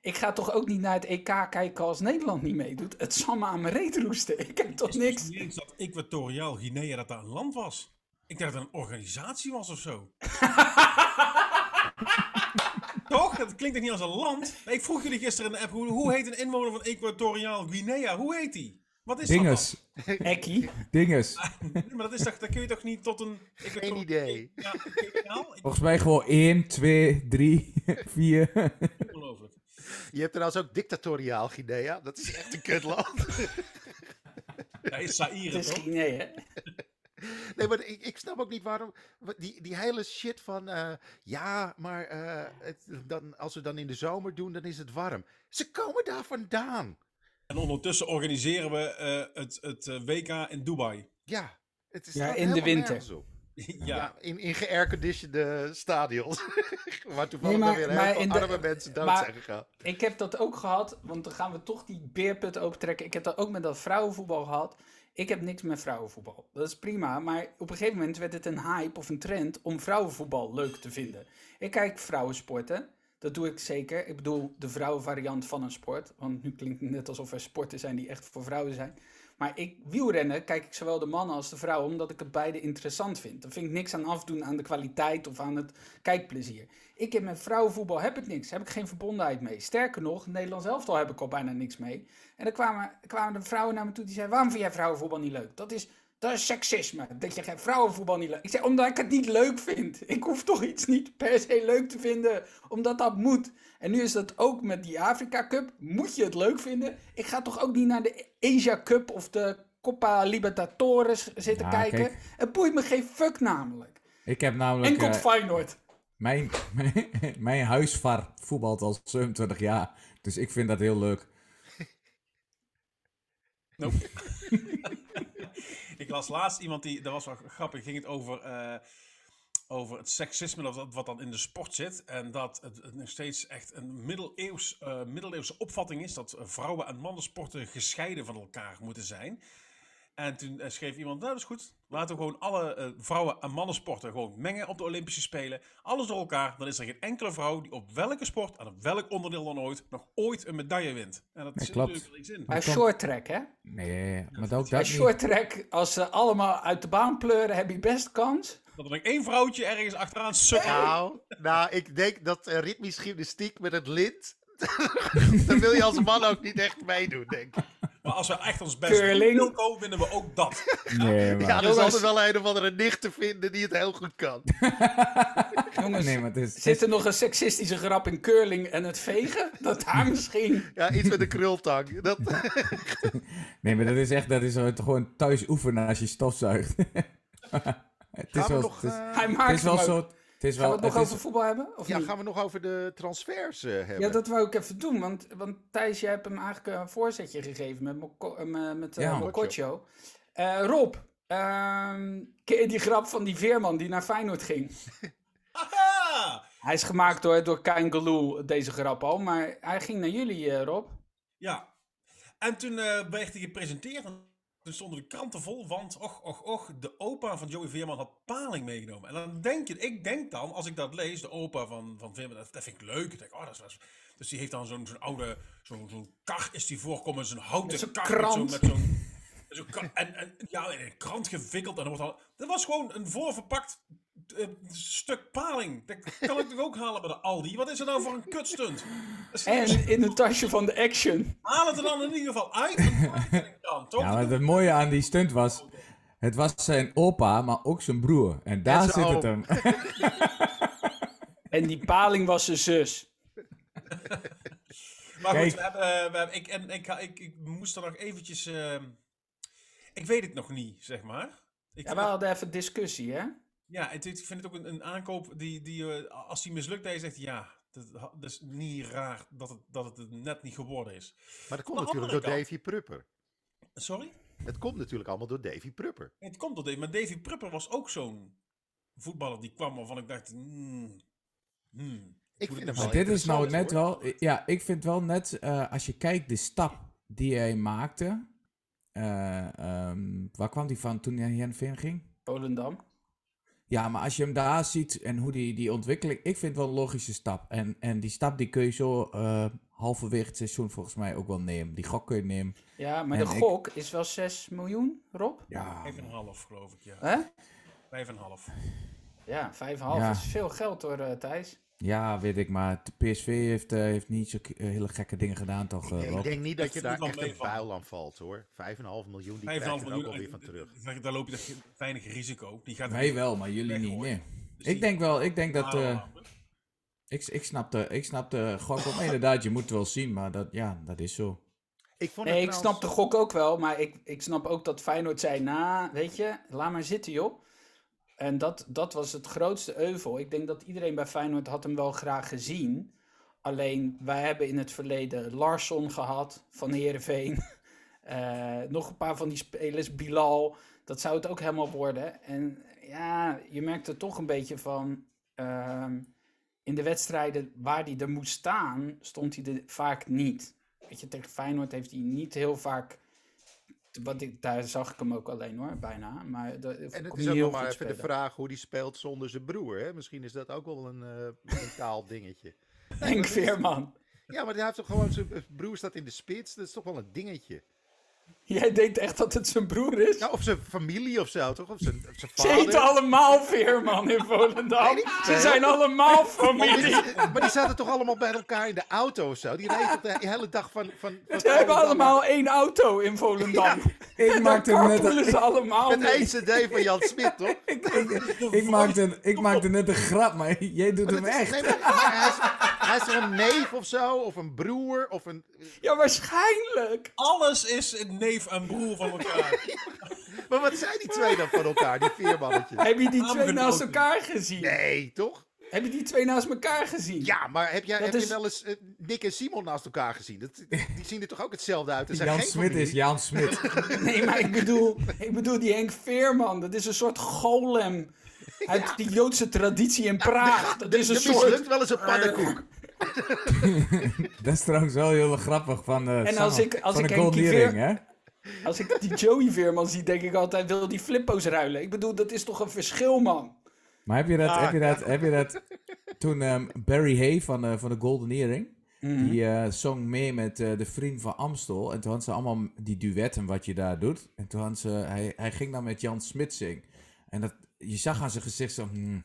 Ik ga toch ook niet naar het EK kijken als Nederland niet meedoet? Het zal me aan mijn reet roesten. Ik heb toch Is niks. niet eens dat Equatoriaal Guinea dat dat een land was? Ik dacht dat het een organisatie was of zo. Toch? Dat klinkt toch niet als een land? Ik vroeg jullie gisteren in de app, hoe, hoe heet een inwoner van Equatoriaal Guinea? Hoe heet die? Wat is Dinges, Ekkie. dinges. dat? Maar dat, is toch, dat kun je toch niet tot een... Geen idee. Ja? Ik- Volgens mij gewoon 1, 2, 3, 4. Je hebt trouwens ook dictatoriaal Guinea. Dat is echt een kutland. Hij is Zaire, is toch? Guinea, hè? Nee, maar ik, ik snap ook niet waarom. wa- Die, die hele shit van. eh, ja, maar eh, het, dan, als we dan in de zomer doen, dan is het warm. Ze komen daar vandaan. En ondertussen organiseren we eh, het, het WK in Dubai. Ja, het is Ja, in de winter. nergens op. ja. Ja, in, in geairconditionede stadions. waar toevallig Nee, maar- weer heel maar veel de- arme mensen dood maar- zijn gegaan. Ik heb dat ook gehad, want dan gaan we toch die beerput opentrekken. Ik heb dat ook met dat vrouwenvoetbal gehad. Ik heb niks met vrouwenvoetbal. Dat is prima, maar op een gegeven moment werd het een hype of een trend om vrouwenvoetbal leuk te vinden. Ik kijk vrouwensporten, dat doe ik zeker. Ik bedoel de vrouwenvariant van een sport, want nu klinkt het net alsof er sporten zijn die echt voor vrouwen zijn. Maar ik, wielrennen kijk ik zowel de mannen als de vrouwen, omdat ik het beide interessant vind. Daar vind ik niks aan afdoen aan de kwaliteit of aan het kijkplezier. Ik heb met vrouwenvoetbal heb ik niks, heb ik geen verbondenheid mee. Sterker nog, Nederlands elftal heb ik al bijna niks mee. En dan kwamen, kwamen de vrouwen naar me toe die zeiden, waarom vind jij vrouwenvoetbal niet leuk? Dat is, dat is seksisme, dat je geen vrouwenvoetbal niet leuk... Ik zei, omdat ik het niet leuk vind. Ik hoef toch iets niet per se leuk te vinden, omdat dat moet. En nu is dat ook met die Afrika Cup. Moet je het leuk vinden? Ik ga toch ook niet naar de Asia Cup of de Copa Libertadores zitten Ja, kijken? kijk. Het boeit me geen fuck namelijk. Ik heb namelijk... Enkel eh, Feyenoord. mijn, mijn, mijn huisvar voetbalt al 27 jaar. Dus ik vind dat heel leuk. Nope. ik las laatst iemand die, dat was wel grappig, ging het over, eh, over het seksisme of wat dan in de sport zit. En dat het, nog steeds echt een middeleeuws, eh, middeleeuwse opvatting is dat vrouwen- en mannensporten gescheiden van elkaar moeten zijn. En toen eh, schreef iemand, nou dat is goed, laten we gewoon alle eh, vrouwen- en mannensporten gewoon mengen op de Olympische Spelen. Alles door elkaar, dan is er geen enkele vrouw die op welke sport en op welk onderdeel dan ooit nog ooit een medaille wint. En dat zit klopt. natuurlijk wel iets in. Bij komt- short track, hè? Nee, maar ook Bij dat niet. short track, als ze allemaal uit de baan pleuren, heb je best kans. Dat er nog één vrouwtje ergens achteraan sukkelt. Nou, nou, ik denk dat eh, ritmisch gymnastiek met het lint. dan wil je als man ook niet echt meedoen, denk ik. Maar als we echt ons best doen. Wilco, winnen we ook dat. Nee, maar... Ja, er is altijd wel een of andere nicht te vinden die het heel goed kan. Jongens, Nee, maar het is... zit er nog een seksistische grap in curling en het vegen? Dat daar misschien. Ja, iets met een krultang. Dat, Nee, maar dat is echt... Dat is gewoon thuis oefenen als je stofzuigt. het is wel... nog, het is, eh, Hij het maakt is wel hem zo... is Gaan we wel... het nog het is- over voetbal hebben? Of ja, niet? gaan we nog over de transfers eh, hebben? Ja, dat wou ik even doen, want, want Thijs, jij hebt hem eigenlijk een voorzetje gegeven met, Moko- eh, met, met Ja. Mokotjo. Eh, Rob, ehm, ken je die grap van die veerman die naar Feyenoord ging? Hij is gemaakt door, door Kain deze grap al, maar hij ging naar jullie, eh, Rob. Ja. En toen eh, werd hij gepresenteerd en toen stonden de kranten vol, want och, och, och, de opa van Joey Veerman had paling meegenomen. En dan denk je, ik denk dan, als ik dat lees, de opa van, van Veerman, dat, dat vind ik leuk. Ik denk, oh, dat is, Dus die heeft dan zo'n zo'n oude, zo'n zo'n kar is die voorkomen, zo'n houten zo'n kar krant. met zo'n... en, en ja, in een krant gewikkeld en dan wordt al... Dat was gewoon een voorverpakt eh, stuk paling. Dat kan ik toch ook halen bij de Aldi? Wat is er nou voor een kutstunt? En in een tasje van de Action. Haal het er dan in ieder geval uit het krant, toch? Ja, maar het mooie aan die stunt was, het was zijn opa, maar ook zijn broer. En daar En zit het hem. En die paling was zijn zus. Maar goed, we hebben, eh, we hebben, ik, en, ik, ik, ik moest er nog eventjes... ehm, ik weet het nog niet, zeg maar. Ik, Ja, we hadden even discussie, hè? Ja, het, ik vind het ook een, een aankoop die, die eh, als die mislukt, je zegt, ja, dat, dat is niet raar dat het, dat het net niet geworden is. Maar dat komt de natuurlijk door Davy Prupper. Sorry? Het komt natuurlijk allemaal door Davy Prupper. Het komt door Davy, maar Davy Prupper was ook zo'n voetballer die kwam waarvan ik dacht, hmm, hmm, Ik vind het Maar wel dit is nou net wel, ja, ik vind wel net, eh, als je kijkt de stap die hij maakte, eh, ehm, waar kwam die van toen hij naar Heerenveen ging? Volendam. Ja, maar als je hem daar ziet en hoe die, die ontwikkeling, ik vind het wel een logische stap. En, en die stap die kun je zo eh, halverwege het seizoen volgens mij ook wel nemen. Die gok kun je nemen. Ja, maar En de ik- gok is wel 6 miljoen, Rob? Ja, 5,5 geloof ik, ja. Hè? 5,5. Ja, 5,5 Ja. is veel geld hoor, eh, Thijs. Ja, weet ik, maar de PSV heeft, eh, heeft niet zo eh, hele gekke dingen gedaan, toch? eh, Ik Rob? denk niet dat je Dat daar echt een vuil aan valt hoor. 5,5 miljoen, die 5,5 krijg je ook miljoen, alweer van eh, terug. daar loop je weinig risico. Die gaat Wij wel, maar jullie niet. Nee. Dus Ik denk wel, ik denk dat. Eh, ik, ik snap de, ik snap de gok wel. Maar inderdaad, je moet het wel zien, maar dat, ja, dat is zo. Ik vond Nee, het ik snap de gok ook wel, maar ik, ik snap ook dat Feyenoord zei, nou, weet je, laat maar zitten joh. En dat, dat was het grootste euvel. Ik denk dat iedereen bij Feyenoord had hem wel graag gezien. Alleen, wij hebben in het verleden Larsson gehad van Heerenveen. Eh, nog een paar van die spelers, Bilal. Dat zou het ook helemaal worden. En ja, je merkte toch een beetje van... ehm, in de wedstrijden waar hij er moest staan, stond hij er vaak niet. Weet je, tegen Feyenoord heeft hij niet heel vaak... Wat ik, daar zag ik hem ook alleen hoor, bijna. Maar dat, En het is ook nog maar even de vraag hoe die speelt zonder zijn broer. Hè? Misschien is dat ook wel een eh mentaal dingetje. Henk Veerman. Ja, maar hij heeft toch gewoon zijn zijn broer staat in de spits. Dat is toch wel een dingetje. Jij denkt echt dat het zijn broer is? Ja, of zijn familie of zo, toch? Of zijn, of zijn Ze heten vader. allemaal Veerman in Volendam. Ze zijn allemaal familie. Maar die zaten toch allemaal bij elkaar in de auto of zo? Die reden toch de hele dag van... van, van Ze hebben allemaal één auto in Volendam. Ik maakte net carpoolen ze allemaal Met mee. één cd van Jan Smit, toch? ik, ik, maakte, ik maakte net een grap, maar jij doet hem echt. Nee, maar, maar hij, is, hij is toch een neef of zo? Of een broer? Of een... Ja, waarschijnlijk. Alles is een neef en broer van elkaar. Maar wat zijn die twee dan van elkaar, die viermannetjes? Heb je die twee naast elkaar gezien? Nee, toch? Heb je die twee naast elkaar gezien? Ja, maar heb, jij, Dat heb is- je wel eens eh, Nick en Simon naast elkaar gezien? Dat, die zien er toch ook hetzelfde uit? Dat zijn Jan geen Smit is. Jan Smit. Nee, maar ik bedoel, ik bedoel die Henk Veerman. Dat is een soort golem. Uit die Joodse traditie in Praag. Dat is een Er soort... wel eens een pannenkoek. Dat is trouwens wel heel grappig van de, En als ik- als van ik Goldering, Veer- hè? Als ik die Joey Veerman zie, denk ik altijd, wil die flippo's ruilen? Ik bedoel, dat is toch een verschil, man? Maar heb je dat, Ah, heb je dat, heb je dat toen ehm, Barry Hay van, de van de Golden Earring, Mhm. die eh, zong mee met eh, de vriend van Amstel. En toen hadden ze allemaal die duetten wat je daar doet. En toen hadden ze, hij, hij ging dan met Jan Smit zingen. En dat, je zag aan zijn gezicht zo, hmm.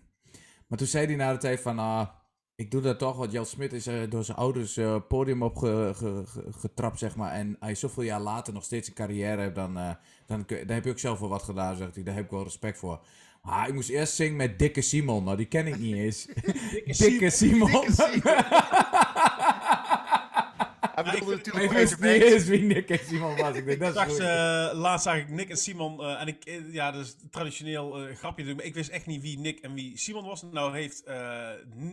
Maar toen zei hij na de tijd van, ah, ik doe dat toch, want Jan Smit is eh, door zijn ouders eh, podium opgetrapt, zeg maar. En hij zoveel jaar later nog steeds een carrière heeft, dan, eh, dan, daar heb je ook zelf wel wat gedaan, zegt hij. Daar heb ik wel respect voor. Maar ik moest eerst zingen met Dikke Simon. Nou, die ken ik niet eens. Dikke Simon. Dikke Simon. Hij bedoelde ik vind- natuurlijk Ik wist niet eens wie Dikke Simon was. Ik denk, dat is Straks, goed. eh, laatst zag ik Nick en Simon. eh, en ik, eh, ja, dat is traditioneel eh, grapje natuurlijk. Maar ik wist echt niet wie Nick en wie Simon was. Nou heeft eh,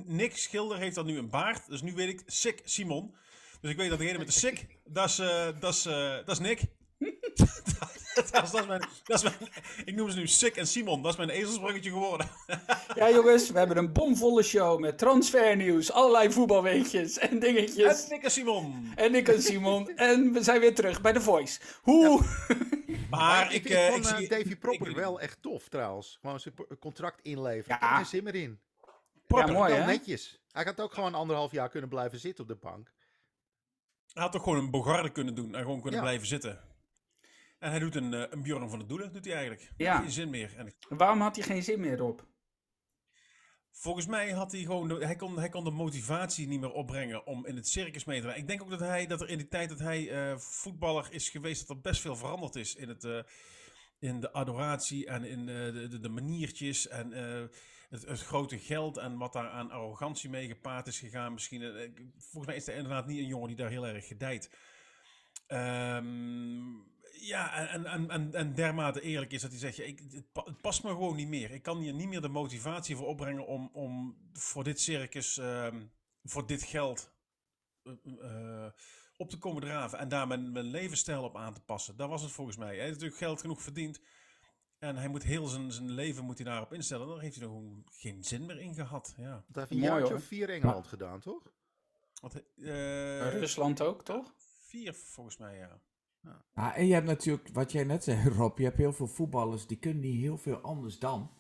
Nick Schilder heeft dan nu een baard. Dus nu weet ik Sick Simon. Dus ik weet dat degene met de Sick, dat is, eh, dat is, eh, dat is Nick. dat, is, dat, is mijn, dat is mijn, ik noem ze nu Sick en Simon. Dat is mijn ezelsbruggetje geworden. Ja, jongens, we hebben een bomvolle show met transfernieuws, allerlei voetbalweetjes en En dingetjes. Nick en Simon. En ik en Simon. En we zijn weer terug bij The Voice. Hoe? Maar ik, ik, ik, eh, vond ik eh, zie- Davy Propper ik- wel echt tof trouwens. Gewoon zijn contract inleveren. Ja. Er geen zin meer in. Ja, mooi hè? netjes. Hij had ook gewoon anderhalf jaar kunnen blijven zitten op de bank. Hij had toch gewoon een Bogarde kunnen doen en gewoon kunnen Ja. blijven zitten. En hij doet een, eh, een Bjorn van de Doelen, doet hij eigenlijk. Ja. Geen zin meer. En Waarom had hij geen zin meer op? volgens mij had hij gewoon, de, hij, kon, hij kon de motivatie niet meer opbrengen om in het circus mee te gaan. Ik denk ook dat hij, dat er in die tijd dat hij eh, voetballer is geweest, dat er best veel veranderd is in het... eh, in de adoratie en in de, de, de maniertjes en het, het grote geld en wat daar aan arrogantie mee gepaard is gegaan. Misschien, volgens mij is hij inderdaad niet een jongen die daar heel erg gedijt. Ehm, ja, en, en, en, en, dermate eerlijk is dat hij zegt, ja, ik, het, pa- het past me gewoon niet meer. Ik kan hier niet meer de motivatie voor opbrengen om, om voor dit circus, ehm, voor dit geld eh, eh, op te komen draven en daar mijn, mijn levensstijl op aan te passen. Dat was het volgens mij. Hij heeft natuurlijk geld genoeg verdiend. En hij moet heel zijn, zijn leven moet hij daarop instellen. Daar heeft hij er gewoon geen zin meer in gehad. Ja. Dat heeft een jaartje of vier Engeland gedaan, toch? Want, eh, Rusland ook, toch? vier volgens mij, ja. Ja, en je hebt natuurlijk, wat jij net zei Rob, je hebt heel veel voetballers die kunnen niet heel veel anders dan.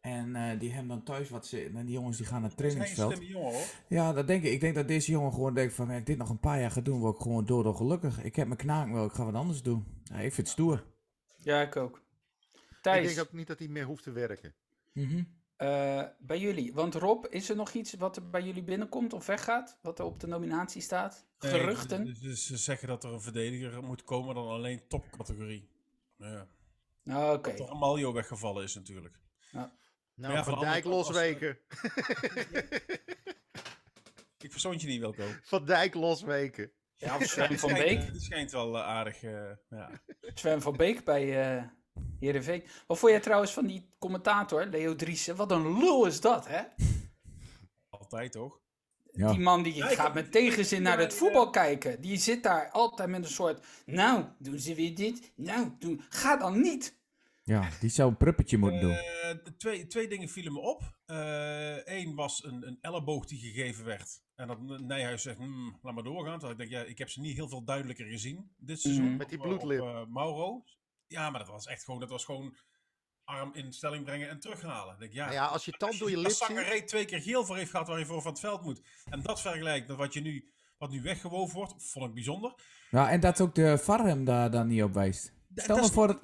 En eh, die hebben dan thuis wat ze, en die jongens die gaan naar het Dat is trainingsveld. jongen hoor. Ja, dat denk ik. Ik denk dat deze jongen gewoon denkt van, ik dit nog een paar jaar ga doen, word ik gewoon door gelukkig. Ik heb mijn knaak wel, ik ga wat anders doen. Ja, ik vind dat eh, bij jullie. Want Rob, is er nog iets wat er bij jullie binnenkomt of weggaat? Wat er op de nominatie staat? Geruchten? Dus ze zeggen dat er een verdediger moet komen dan alleen topcategorie. Ja. Ah, Oké. Dat er een Maljo weggevallen is natuurlijk. Nou, Ja, Van Dijk losweken. Ik verstond je niet, Wilco. Van Dijk losweken. Ja, of Sven van schijnt, Beek. Die schijnt wel eh, aardig. eh, ja. Sven van Beek bij eh Heerenveen. Wat vond jij trouwens van die commentator, Leo Driessen? Wat een lul is dat, hè? Altijd toch? Ja. Die man die Ja, gaat met tegenzin naar Ja, het ja. voetbal kijken. Die zit daar altijd met een soort... Nou, doen ze weer dit? Nou, doen... Ga dan niet! ja, die zou een pruppetje moeten doen. Eh, twee, twee dingen vielen me op. Eén was een, een elleboog die gegeven werd. En dat Nijhuis zegt, "Hmm, laat maar doorgaan. Terwijl ik denk, ja, ik heb ze niet heel veel duidelijker gezien dit seizoen. Mhm. Met die bloedlip. Op, eh, Mauro. Ja, maar dat was echt gewoon, dat was gewoon arm in stelling brengen en terughalen. Denk, ja, Nou ja, als je tand door je lip ziet... Twee keer geel voor heeft gehad waar hij voor van het veld moet. En dat vergelijkt met wat, je nu, wat nu weggewoven wordt, vond ik bijzonder. Ja, en dat ook de VAR hem daar dan niet op wijst. Stel nou voor dat,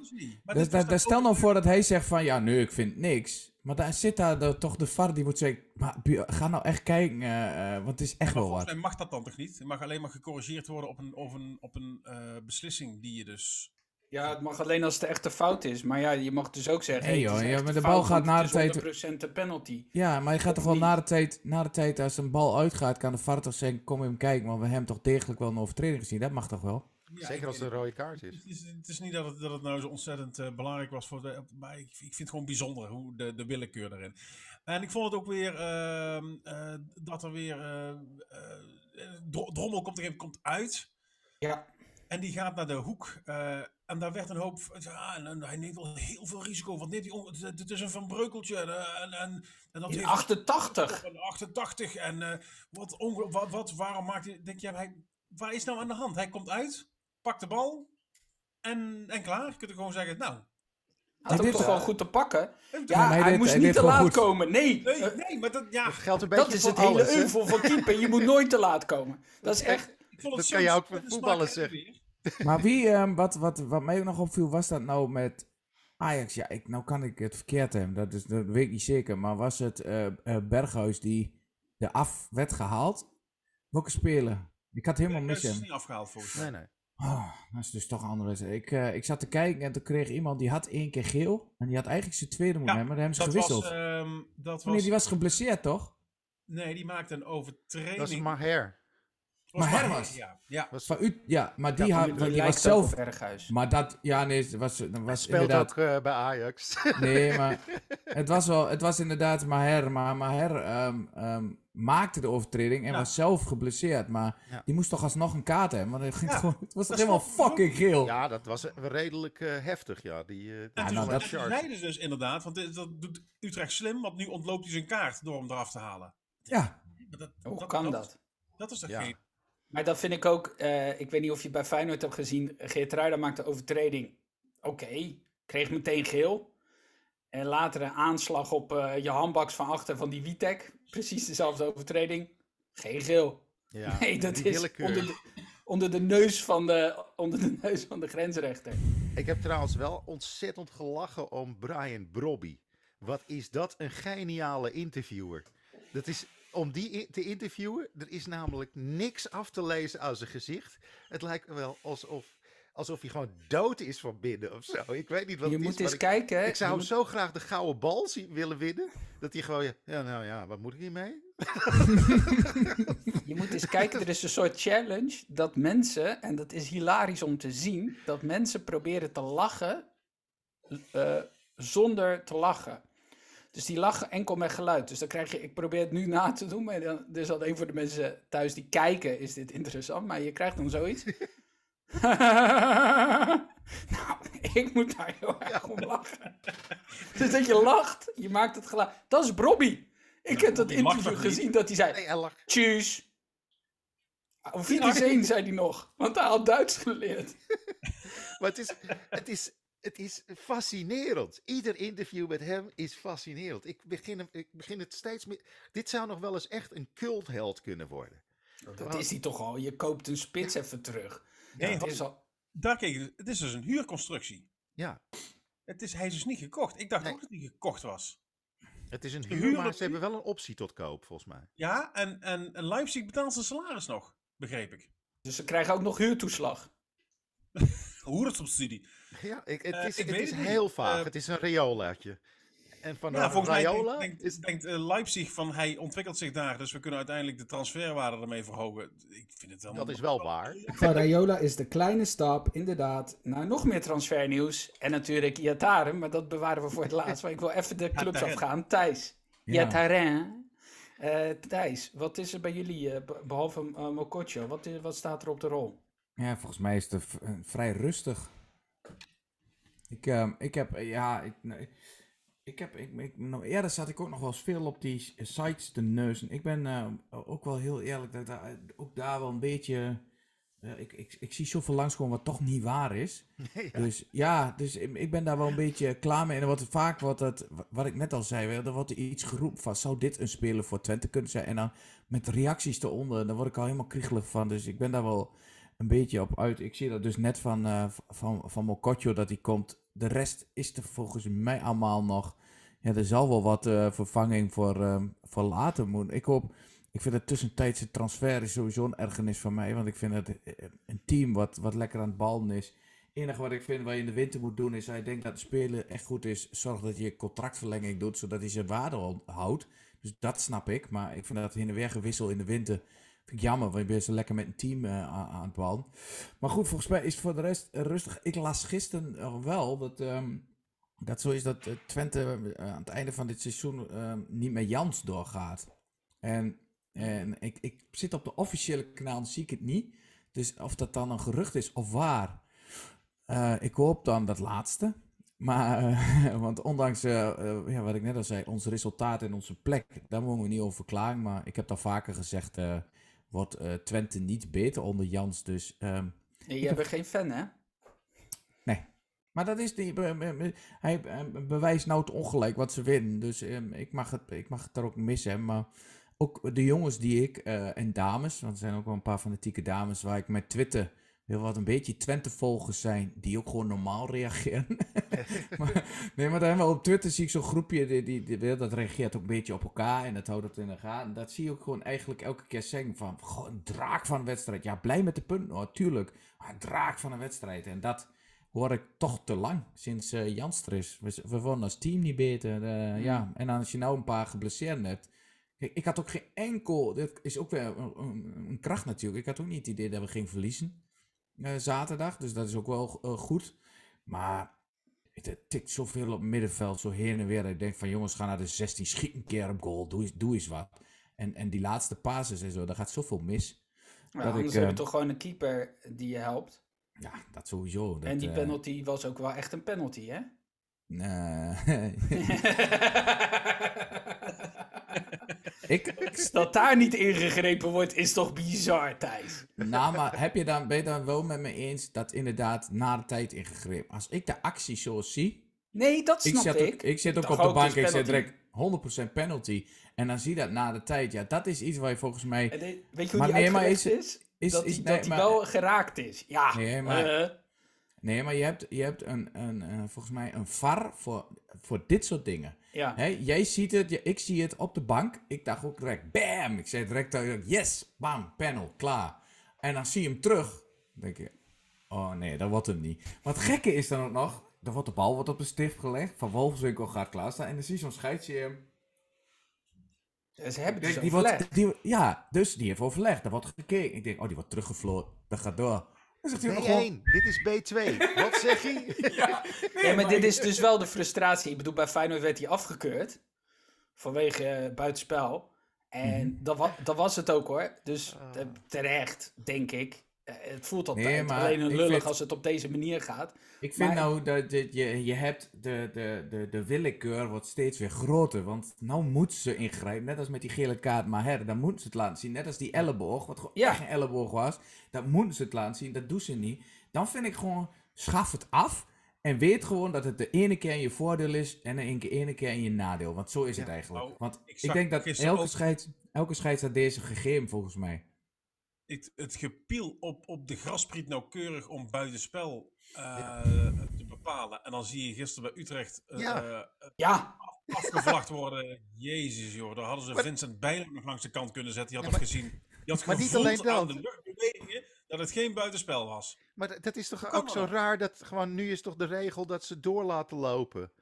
dus dat- stel nou voor dat hij zegt van, ja, nee, ik vind niks. Maar daar zit daar de- toch de VAR die moet zeggen, maar ga nou echt kijken, eh, eh, want het is echt Maar wel wat. mag dat dan toch niet? Het mag alleen maar gecorrigeerd worden op een, op een, op een eh, beslissing die je dus... Ja, het mag alleen als het echt een fout is. Maar ja, je mag dus ook zeggen... Nee, hey, het is joh, ja, maar de bal fout, gaat na de tijd- 100% een penalty. Ja, maar je gaat toch wel na de, tijd, na de tijd, als een bal uitgaat, kan de VAR toch zeggen, kom even kijken, want we hebben toch degelijk wel een overtreding gezien. Dat mag toch wel? Ja, Zeker als het een rode kaart is. Het is, het is niet dat het, dat het nou zo ontzettend eh, belangrijk was voor de. Maar ik, ik vind het gewoon bijzonder hoe de, de willekeur erin. En ik vond het ook weer ehm, eh, dat er weer. eh, Dro- Drommel komt er een komt uit. Ja. En die gaat naar de hoek. eh, en daar werd een hoop. Ja, en, en hij neemt wel heel veel risico. Want dit, die on- het, is een Van Breukeltje. En, en, en, dat In heeft- 88. Een 88. En eh, wat, onge- wat, wat, waarom maakt hij. Denk je, hij, waar is nou aan de hand? Hij komt uit, pakt de bal. En, en klaar. Je kunt er gewoon zeggen, nou. Had toch wel goed te pakken? Ja, hij hij, moest hij niet te laat goed. komen. Nee, Nee, nee, maar dat, ja, Dat geldt een beetje dat is voor het hele alles, euvel van keeper. Je moet nooit te laat komen. Dat is echt... ik vond het dat kan je ook voor de voetballers zeggen. Maar wie, ehm, wat, wat, wat mij ook nog opviel, was dat nou met Ajax? Ja, ik, nou kan ik het verkeerd hebben, dat, is, dat weet ik niet zeker. Maar was het eh, eh, Berghuis die er af werd gehaald? Welke speler? Ik had helemaal Dat mis is hem. niet afgehaald volgens mij. Nee, nee. Oh, dat is dus toch een andere wedstrijd. Ik, eh, ik zat te kijken en toen kreeg iemand, die had één keer geel. En die had eigenlijk zijn tweede moeten Ja, hebben, maar daar hebben Dat ze was, gewisseld. ehm, dat Oh, nee, was, die was geblesseerd, toch? nee, die maakte een overtreding. Dat is Maher. Was Maar was- Ja, ja. Van U, ja, maar die, Ja, had, die was zelf... op Berghuis. Maar dat, ja nee, dat was, dat was Speelt inderdaad... ook eh, bij Ajax. Nee, maar het was, wel, het was inderdaad Maher. Maar Maher ehm, ehm, maakte de overtreding en Ja. was zelf geblesseerd. Maar Ja. die moest toch alsnog een kaart hebben. Want het, ging Ja, gewoon, het was toch dat helemaal fucking geel. ja, dat was redelijk eh, heftig, ja. Die, eh, En Ja, toen, nou, dat- zeiden ze dus inderdaad, want dat doet Utrecht slim, want nu ontloopt hij zijn kaart door hem eraf te halen. Ja, Maar dat, Hoe kan dat? Dat is toch Ja. geen... Maar dat vind ik ook... eh, ik weet niet of je bij Feyenoord hebt gezien. Geert Ruida maakte overtreding. Oké, kreeg meteen geel. En later een aanslag op eh je handbaks van achter van die Witek. precies dezelfde overtreding. Geen geel. Ja, nee, dat is onder de, onder, de neus van de, onder de neus van de grensrechter. Ik heb trouwens wel ontzettend gelachen om Brian Brobby. Wat is dat een geniale interviewer. Dat is om die te interviewen. Er is namelijk niks af te lezen aan zijn gezicht. Het lijkt wel alsof, alsof hij gewoon dood is van binnen of zo. Ik weet niet wat je het moet is. eens ik, kijken. ik zou hem moet- zo graag de gouden bal zien, willen winnen. Dat hij gewoon, ja, ja, nou ja, wat moet ik hiermee? Je moet eens kijken, er is een soort challenge dat mensen, en dat is hilarisch om te zien, dat mensen proberen te lachen eh, zonder te lachen. Dus die lachen enkel met geluid. Dus dan krijg je, ik probeer het nu na te doen, maar dan, dus alleen voor de mensen thuis die kijken is dit interessant, maar je krijgt dan zoiets. nou, ik moet daar heel erg om lachen. Dus dat je lacht, je maakt het geluid. Dat is Bobby. Ik heb dat interview niet? gezien dat hij zei, Nee, hij. Tjus. Of zei hij nog. Want hij had Duits geleerd. Maar het is, het, is, het is fascinerend. Ieder interview met hem is fascinerend. Ik begin, hem, ik begin het steeds meer... Dit zou nog wel eens echt een cultheld kunnen worden. Dat is hij toch al. Je koopt een spits even terug. Nee, dat is al... Daar kijk je, het is dus een huurconstructie. Ja, Het is, hij is dus niet gekocht. Ik dacht Nee. ook dat hij gekocht was. het is een huur, maar het ze hebben wel een optie tot koop, volgens mij. Ja, en, en, en Leipzig betaalt zijn salaris nog, begreep ik. Dus ze krijgen ook nog huurtoeslag. Hoerensubsidie. Ja, ik, het Eh, is, ik het weet is het niet. heel vaag. Eh, het is een Riolaatje. En van Ja, volgens mij Raiola denkt, is... denkt, eh, Leipzig van hij ontwikkelt zich daar, dus we kunnen uiteindelijk de transferwaarde ermee verhogen. Ik vind het helemaal... Dat is wel waar. Van Raiola is de kleine stap, inderdaad, naar nog meer transfernieuws. En natuurlijk Iataren, maar dat bewaren we voor het laatst. Maar ik wil even de clubs afgaan. Thijs. Ja. Iataren. Eh Thijs, wat is er bij jullie, eh, be- behalve uh, Mokotjo? Wat, wat staat er op de rol? Ja, volgens mij is het eh, vrij rustig. Ik, ehm, ik heb, eh, ja, ik, nee, ik heb, ik, ik, nou, eerder zat ik ook nog wel eens veel op die sites te neuzen. Ik ben eh, ook wel heel eerlijk, dat ik daar, ook daar wel een beetje, eh, ik, ik, ik zie zoveel langskomen wat toch niet waar is. Ja. Dus ja, dus ik, ik ben daar wel een beetje klaar mee. En wordt vaak, wat, het, wat ik net al zei, er wordt iets geroepen van, zou dit een speler voor Twente kunnen zijn? En dan met reacties eronder, daar word ik al helemaal kriegelig van. Dus ik ben daar wel een beetje op uit. Ik zie dat dus net van, eh van, van Mokotjo dat hij komt. De rest is er volgens mij allemaal nog. Ja, er zal wel wat eh, vervanging voor, ehm, voor later moeten. Ik hoop, ik vind het tussentijdse transfer is sowieso een ergernis van mij. Want ik vind het eh, een team wat, wat lekker aan het ballen is. Het enige wat ik vind wat je in de winter moet doen is, als je denkt dat de speler echt goed is, zorg dat je contractverlenging doet, zodat hij zijn waarde houdt. Dus dat snap ik. Maar ik vind dat heen en weer gewissel in de winter jammer, want je bent zo lekker met een team eh, aan, het ballen. Maar goed, volgens mij is het voor de rest rustig. Ik las gisteren wel dat, ehm, dat zo is dat eh, Twente eh, aan het einde van dit seizoen ehm, niet met Jans doorgaat. En, en ik, ik zit op de officiële kanaal zie ik het niet. Dus of dat dan een gerucht is of waar. Ik hoop dan dat laatste. Maar, want ondanks ja, wat ik net al zei, ons resultaat en onze plek, daar mogen we niet over klagen. Maar ik heb al vaker gezegd, wordt eh, Twente niet beter onder Jans. Dus ehm, Nee, je bent geen fan, hè? nee. Maar dat is die, be- be- hij eh, bewijst nou het ongelijk wat ze winnen. Dus ehm, ik, mag het, ik mag het er ook missen. Maar ook de jongens die ik, eh, en dames, want er zijn ook wel een paar fanatieke dames waar ik met Twitter wil wat een beetje Twente-volgers zijn, die ook gewoon normaal reageren. maar, nee, maar dan hebben we op Twitter zie ik zo'n groepje, die, die, die, dat reageert ook een beetje op elkaar en dat houdt het in de gaten. Dat zie je ook gewoon eigenlijk elke keer zeggen van, goh, een draak van een wedstrijd. Ja, blij met de punten hoor, tuurlijk. Maar een draak van een wedstrijd. En dat hoor ik toch te lang, sinds eh Jans er is. We, we als team niet beter. eh, Ja, en als je nou een paar geblesseerden hebt. Ik had ook geen enkel, dit is ook weer een, een- kracht natuurlijk. Ik had ook niet het idee dat we gingen verliezen zaterdag. Dus dat is ook wel eh, goed. Maar het tikt zoveel op het middenveld, zo heen en weer. Dat ik denk van jongens, ga naar de 16, schiet een keer op goal, doe eens, doe eens wat. En, en die laatste passes en zo, daar gaat zoveel mis. Dat anders ik, heb je eh, toch gewoon een keeper die je helpt. Ja, dat sowieso. Dat, en die eh, penalty was ook wel echt een penalty, hè? nee. ik, Dat daar niet ingegrepen wordt, is toch bizar, Thijs? nou, maar heb je dan, ben je dan wel met me eens dat inderdaad na de tijd ingegrepen? Als ik de actie zo zie, Nee, dat ik snap zit, ik. ook, ik zit ook op de bank, is ik zit direct, 100% penalty. En dan zie je dat na de tijd. Ja, dat is iets waar je volgens mij... En de- weet je hoe Maar die nee, is- is? is- dat is- hij nee, dat hij maar- wel geraakt is. Ja. Nee, maar- eh, Nee, maar je hebt, je hebt een, een, eh, volgens mij een VAR voor, voor dit soort dingen. Ja. Jij ziet het, ik zie het op de bank. Ik dacht ook direct, bam! Ik zei direct, eh, yes, bam, panel, klaar. En dan zie je hem terug. Dan denk je, oh nee, dat wordt hem niet. Het gekke is dan ook nog, dan wordt de bal wordt op de stift gelegd. Van Wolfswinkel gaat klaarstaan. En dan zie je zo'n scheidsje hem. Ze hebben dus Die wordt, die, ja, dus die heeft overlegd. Daar wordt gekeken. Ik denk, oh, die wordt teruggefloten. Dat gaat door. Dan zegt hij ook gewoon... B1, dit is B2. Wat zeg je? Ja, maar dit is dus wel de frustratie. Ik bedoel, bij Feyenoord werd hij afgekeurd. Vanwege buitenspel. En Mhm. dat, wa dat was het ook hoor. Dus eh, terecht, denk ik. Het voelt altijd Nee, maar alleen een lullig vind- als het op deze manier gaat. Ik vind Maar- nou dat dat je, je hebt de, de, de, de willekeur wordt steeds weer groter. Want nou moeten ze ingrijpen. Net als met die gele kaart maar her. Dan moeten ze het laten zien. Net als die elleboog. Wat gewoon Ja. echt een elleboog was. Dat moeten ze het laten zien. Dat doen ze niet. Dan vind ik gewoon. Schaf het af. En weet gewoon dat het de ene keer in je voordeel is. En de ene ene keer in je nadeel. Want zo is het eigenlijk. nou, Want ik denk dat elke ook- scheids, elke scheids had deze gegeven volgens mij. Het, het gepiel op, op de graspriet nauwkeurig om buitenspel eh, te bepalen. En dan zie je gisteren bij Utrecht eh, Ja. eh, Ja, afgevlacht worden. Jezus joh, daar hadden ze Maar- Vincent Bijlen nog langs de kant kunnen zetten. Die had het gezien. Die had maar niet aan dat. de luchtbewegingen dat het geen buitenspel was. Maar dat- is toch ook zo raar dat gewoon nu is toch de regel dat ze door laten lopen.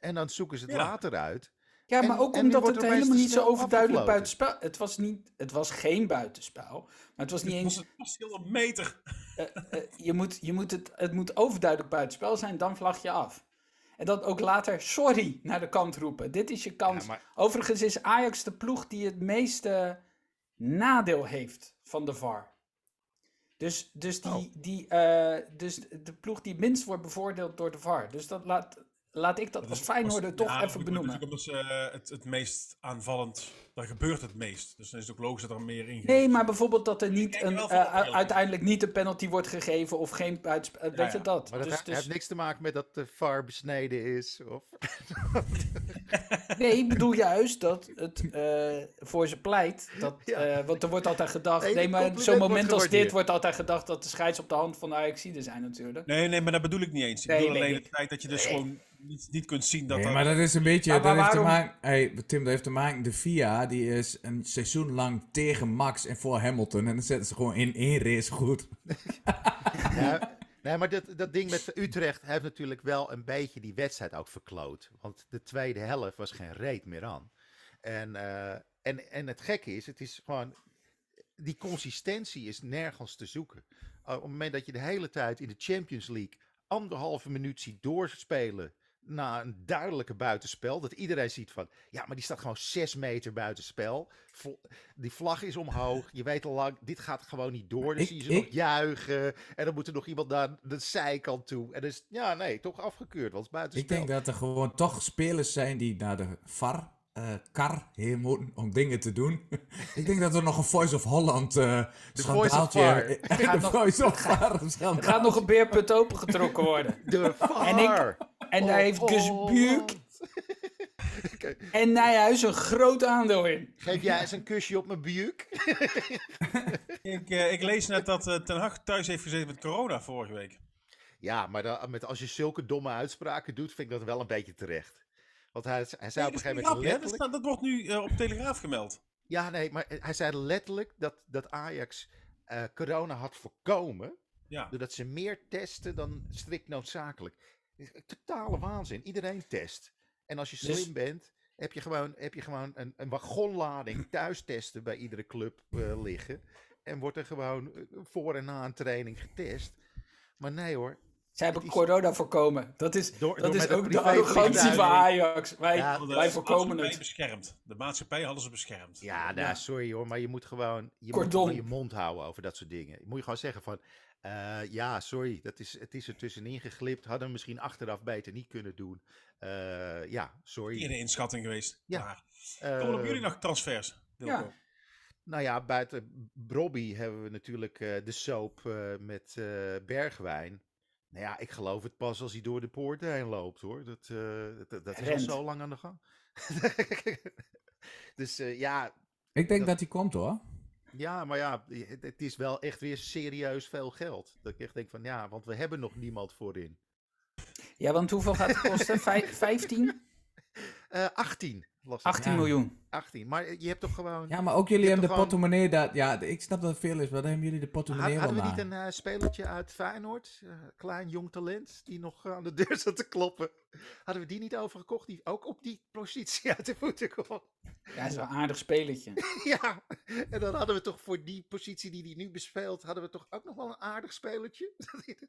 En dan zoeken ze het Ja. later uit. Ja En- maar ook en omdat het er helemaal niet zo overduidelijk buitenspel... Het was, niet, het was geen buitenspel. Maar het was niet Het eens... was een verschil een meter. eh, je moet, je moet het, het moet overduidelijk buitenspel zijn, dan vlag je af. En dan ook later sorry naar de kant roepen. Dit is je kans. Ja, maar- Overigens is Ajax de ploeg die het meeste nadeel heeft van de VAR. Dus, dus, die, Oh. die, eh, dus de ploeg die het minst wordt bevoordeeld door de VAR. Dus dat laat, laat ik dat als Feyenoorder toch Ja, even benoemen. ze eh, het, het meest aanvallend, daar gebeurt het meest. Dus dan is het ook logisch dat er meer in Nee, maar bijvoorbeeld dat er niet kijk een, eh, opheldering. uiteindelijk niet een penalty wordt gegeven of geen buitenspel. weet Ja, je dat? Maar dat dus, dus- heeft niks te maken met dat de VAR besneden is. Of... Nee, ik bedoel juist dat het eh, voor ze pleit. Dat, eh, want er wordt altijd gedacht. Nee, Nee, maar zo'n moment als dit wordt altijd gedacht dat de scheids op de hand van de Ajaxide zijn, natuurlijk. Nee, nee, maar dat bedoel ik niet eens. Ik Nee, bedoel alleen ik. het feit dat je dus Nee. gewoon niet, niet kunt zien dat Nee, er... maar dat is een beetje. Maar dat heeft te waarom- maken, hey, Tim, dat heeft te maken. De FIA die is een seizoen lang tegen Max en voor Hamilton. En dan zetten ze gewoon in één race goed. Ja, nee, maar dat, dat ding met Utrecht heeft natuurlijk wel een beetje die wedstrijd ook verkloot. Want de tweede helft was geen reet meer aan. En, eh, en, en het gekke is, het is gewoon. Die consistentie is nergens te zoeken. Uh, op het moment dat je de hele tijd in de Champions League anderhalve minuut ziet doorspelen na een duidelijke buitenspel. Dat iedereen ziet van, ja, maar die staat gewoon zes meter buitenspel. Die vlag is omhoog. Je weet al lang, dit gaat gewoon niet door. Dan Ik- zie je ze ik- nog juichen. En dan moet er nog iemand naar de zijkant toe. En is, ja, nee, toch afgekeurd, want is Ik buitenspel. denk dat er gewoon toch spelers zijn die naar de VAR. Eh, kar heen moeten om dingen te doen. ik denk dat er nog een Voice of Holland eh De Voice of schandaaltje... VAR. de Gaat nog- Voice of VAR Er gaat nog een beerput opengetrokken worden. De En ik-. En daar heeft Oh, Gus oh, Buurk en Nijhuis een groot aandeel in. Geef jij eens een kusje op mijn buik? Ik, eh, ik lees net dat Ten Hag thuis heeft gezeten met corona vorige week. Ja, maar dan, met, als je zulke domme uitspraken doet, vind ik dat wel een beetje terecht. Want hij, hij zei Nee, op een gegeven moment dat, staat- dat wordt nu eh, op Telegraaf gemeld. Ja, nee, maar hij zei letterlijk dat, dat Ajax eh, corona had voorkomen. Ja. Doordat ze meer testen dan strikt noodzakelijk. Totale waanzin. Iedereen test. En als je Dus- slim bent, heb je gewoon, heb je gewoon een, een wagonlading thuistesten bij iedere club eh, liggen. En wordt er gewoon eh, voor en na een training getest. Maar nee hoor. Ze hebben corona voorkomen. Dat is, Door- dat door is ook de arrogantie van Ajax. Wij, Ja, Hadden wij voorkomen het. beschermd. De maatschappij hadden ze beschermd. Ja, nou, Ja. sorry hoor, maar je moet gewoon je, moet Cordon. gewoon je mond houden over dat soort dingen. Moet je gewoon zeggen van, eh, ja, sorry, dat is, het is er tussenin geglipt. Hadden we misschien achteraf beter niet kunnen doen. Eh, ja, sorry. In de inschatting geweest. Ja. Maar, Eh, komen op jullie nog transfers? Ja. Nou ja, buiten Brobby hebben we natuurlijk eh, de soap eh, met eh, Bergwijn. Nou ja, ik geloof het pas als hij door de poorten heen loopt hoor. Dat, eh, dat, dat is al zo lang aan de gang. dus eh, ja, Ik denk Dat- dat hij komt hoor. ja, maar ja, het, het is wel echt weer serieus veel geld. Dat ik echt denk van ja, want we hebben nog niemand voorin. Ja, want hoeveel gaat het kosten? Vijf, 15? Eh 18. Las ik. 18 Ja. miljoen. 18. Maar je hebt toch gewoon. Ja, maar ook jullie hebben de gewoon- portemonnee. Dat, ja, ik snap dat het veel is, maar dan hebben jullie de portemonnee Had- hadden we niet een eh, spelertje uit Feyenoord, eh, klein jong talent, die nog aan de deur zat te kloppen? Hadden we die niet overgekocht, die ook op die positie uit de voeten kwam? Ja, dat is wel een aardig spelletje. ja, en dan hadden we toch voor die positie die hij nu bespeelt, hadden we toch ook nog wel een aardig spelertje?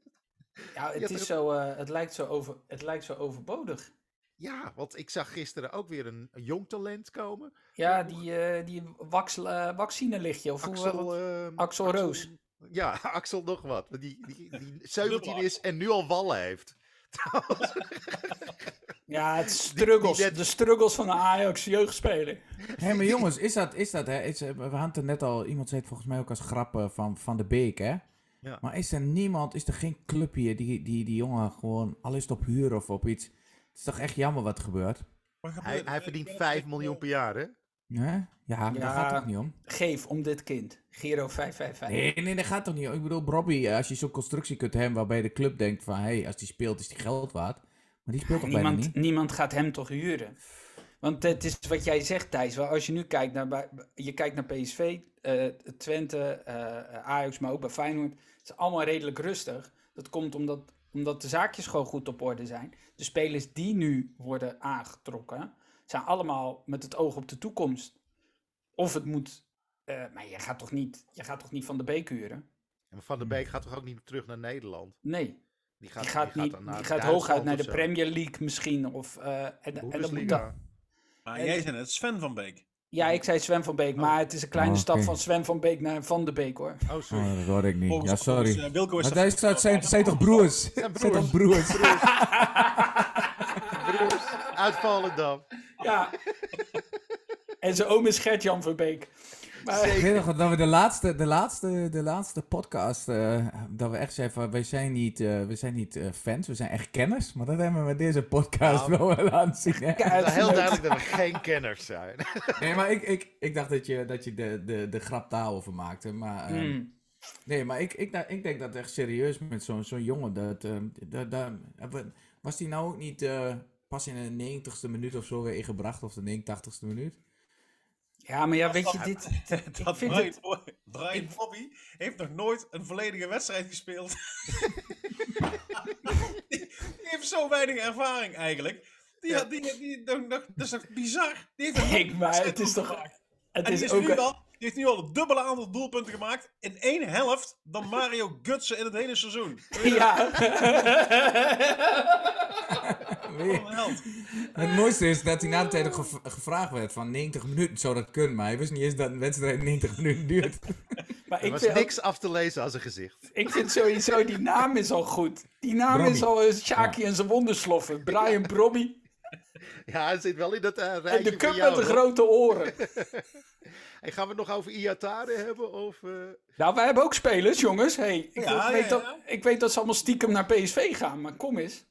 Ja, het, is zo, eh, het, lijkt zo over, het lijkt zo overbodig. Ja, want ik zag gisteren ook weer een, een jong talent komen. Ja, die, eh die wax, eh, vaccinelichtje. Of hoe- Axel, eh, Axel Roos. Ja, Axel nog wat. want Die, die, die 17 Dubbel is en nu al wallen heeft. ja, het struggles. die net- De struggles van de Ajax jeugdspeler. Hé, maar jongens, is dat, is dat hè? Is, eh, we hadden het net al, iemand zei het volgens mij ook als grap eh, van, van de Beek, hè? Ja. Maar is er niemand, is er geen club hier die die, die jongen gewoon, al is het op huur of op iets. Het is toch echt jammer wat er gebeurt? Hij, er? verdient ben 5 echt, miljoen eh, per jaar, hè? Ja, ja maar daar gaat het toch niet om? Geef om dit kind. Giro 555. Nee, nee, dat gaat toch niet om. Ik bedoel, Robbie, eh, als je zo'n constructie kunt hebben waarbij de club denkt van, hé, hey, als die speelt is die geld waard. Maar die speelt toch bijna niemand, niet? niemand gaat hem toch huren? Want het is wat jij zegt, Thijs. Als je nu kijkt naar, je kijkt naar PSV, eh, Twente, eh, Ajax, maar ook bij Feyenoord. Het is allemaal redelijk rustig. Dat komt omdat, omdat de zaakjes gewoon goed op orde zijn. De spelers die nu worden aangetrokken, zijn allemaal met het oog op de toekomst. Of het moet... eh, maar je gaat, toch niet, je gaat toch niet van de Beek huren? En Van der Beek gaat toch ook niet terug naar Nederland? Nee. Die gaat, Die gaat, niet, dan naar die gaat hooguit naar de zo. Premier League misschien. Of, eh, en, en dan moet Bundesliga. dat, Maar jij zei net Sven van Beek. Ja, ik zei Sven van Beek, maar het is een kleine Oh, stap van Sven van Beek naar Van de Beek hoor. Oh, sorry. Oh, dat hoorde ik niet. Volgens- Ja, sorry. volgens, eh, Wilco is Maar dat zijn, zijn toch broers? Zijn Zijn toch broers? Broers uit Volendam. Ja. en zijn oom is Gert-Jan van Beek. Maar, Ik weet nog dat we de laatste, de laatste, de laatste podcast, eh, dat we echt zeiden van, wij zijn niet, eh, we zijn niet eh, fans, we zijn echt kenners. Maar dat hebben we met deze podcast Nou, wel laten zien. Hè? Ja, Het is heel duidelijk dat we geen kenners zijn. Nee, maar ik, ik, ik dacht dat je, dat je de, de, de grap daarover maakte. Maar, ehm, Hmm. nee, maar ik, ik, ik denk dat echt serieus met zo'n zo'n jongen, dat, ehm, dat, dat, was die nou ook niet eh, pas in de 90ste minuut of zo weer ingebracht, of de 89ste minuut? Ja, maar ja, weet je, dit... Dat Brian, het... Brian Bobby heeft nog nooit een volledige wedstrijd gespeeld. die, die heeft zo weinig ervaring eigenlijk. Die, had- die, die, nog- dat is toch bizar? Die heeft maar het is toch... gemaakt. Het En die, is is ook... al, die heeft nu al het dubbele aantal doelpunten gemaakt in één helft dan Mario Gutsen in het hele seizoen. Ja. Een held. Het mooiste is dat hij na de tijd ook gev- gevraagd werd van 90 minuten zou dat kunnen, maar hij wist niet eens dat een wedstrijd 90 minuten duurt. maar Er ik was vind, ook- niks af te lezen aan zijn gezicht. ik vind sowieso, die naam is al goed. Die naam is al uh, Shaki en zijn wondersloffen. Brian Brobby. Ja, hij zit wel in dat eh, En rijtje de van cup jou, met de hoor. grote oren. En gaan we het nog over Iatare hebben? Of, eh, Nou, wij hebben ook spelers, jongens. Hey, ik, Ja, weet ja, Dat, ja. ik weet dat ze allemaal stiekem naar PSV gaan, maar kom eens.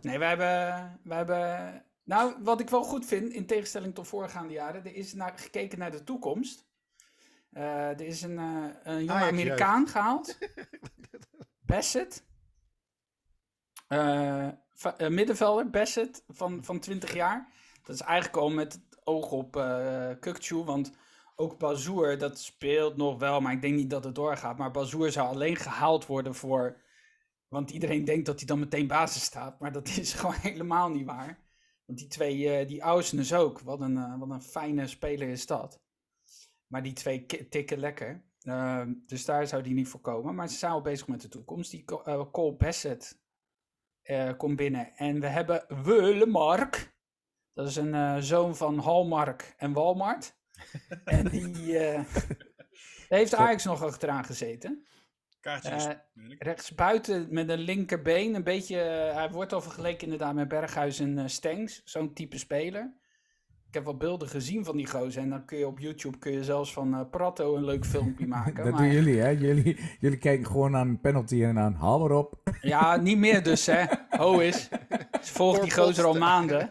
Nee, wij hebben, wij hebben... Nou, wat ik wel goed vind, in tegenstelling tot voorgaande jaren, er is naar, gekeken naar de toekomst. Eh, er is een, eh, een jonge Amerikaan gehaald. Bassett. Eh, middenvelder, Bassett, van, van 20 jaar. Dat is eigenlijk al met het oog op eh Kukçu, want ook Bazoer, dat speelt nog wel, maar ik denk niet dat het doorgaat. Maar Bazoer zou alleen gehaald worden voor... Want iedereen denkt dat hij dan meteen basis staat, maar dat is gewoon helemaal niet waar. Want die twee, eh die Ausnes ook, wat een, eh, wat een fijne speler is dat. Maar die twee tikken lekker. Ehm, dus daar zou die niet voor komen. Maar ze zijn al bezig met de toekomst. Die eh, Cole Bassett komt binnen. En we hebben Willemark. Dat is een zoon van Halmark en Walmart. en die daar heeft Ajax nog achteraan gezeten. Kaartjes. Eh, natuurlijk. rechtsbuiten met een linkerbeen. Een beetje, eh, hij wordt al vergeleken inderdaad met Berghuis en eh, Stengs. Zo'n type speler. ik heb wel beelden gezien van die gozer. En dan kun je op YouTube kun je zelfs van eh, Prato een leuk filmpje maken. dat maar, doen jullie, hè? Jullie, jullie kijken gewoon aan een penalty en aan haal maar op. Ja, niet meer dus, hè. Ho is. Ze volgt die gozer al maanden.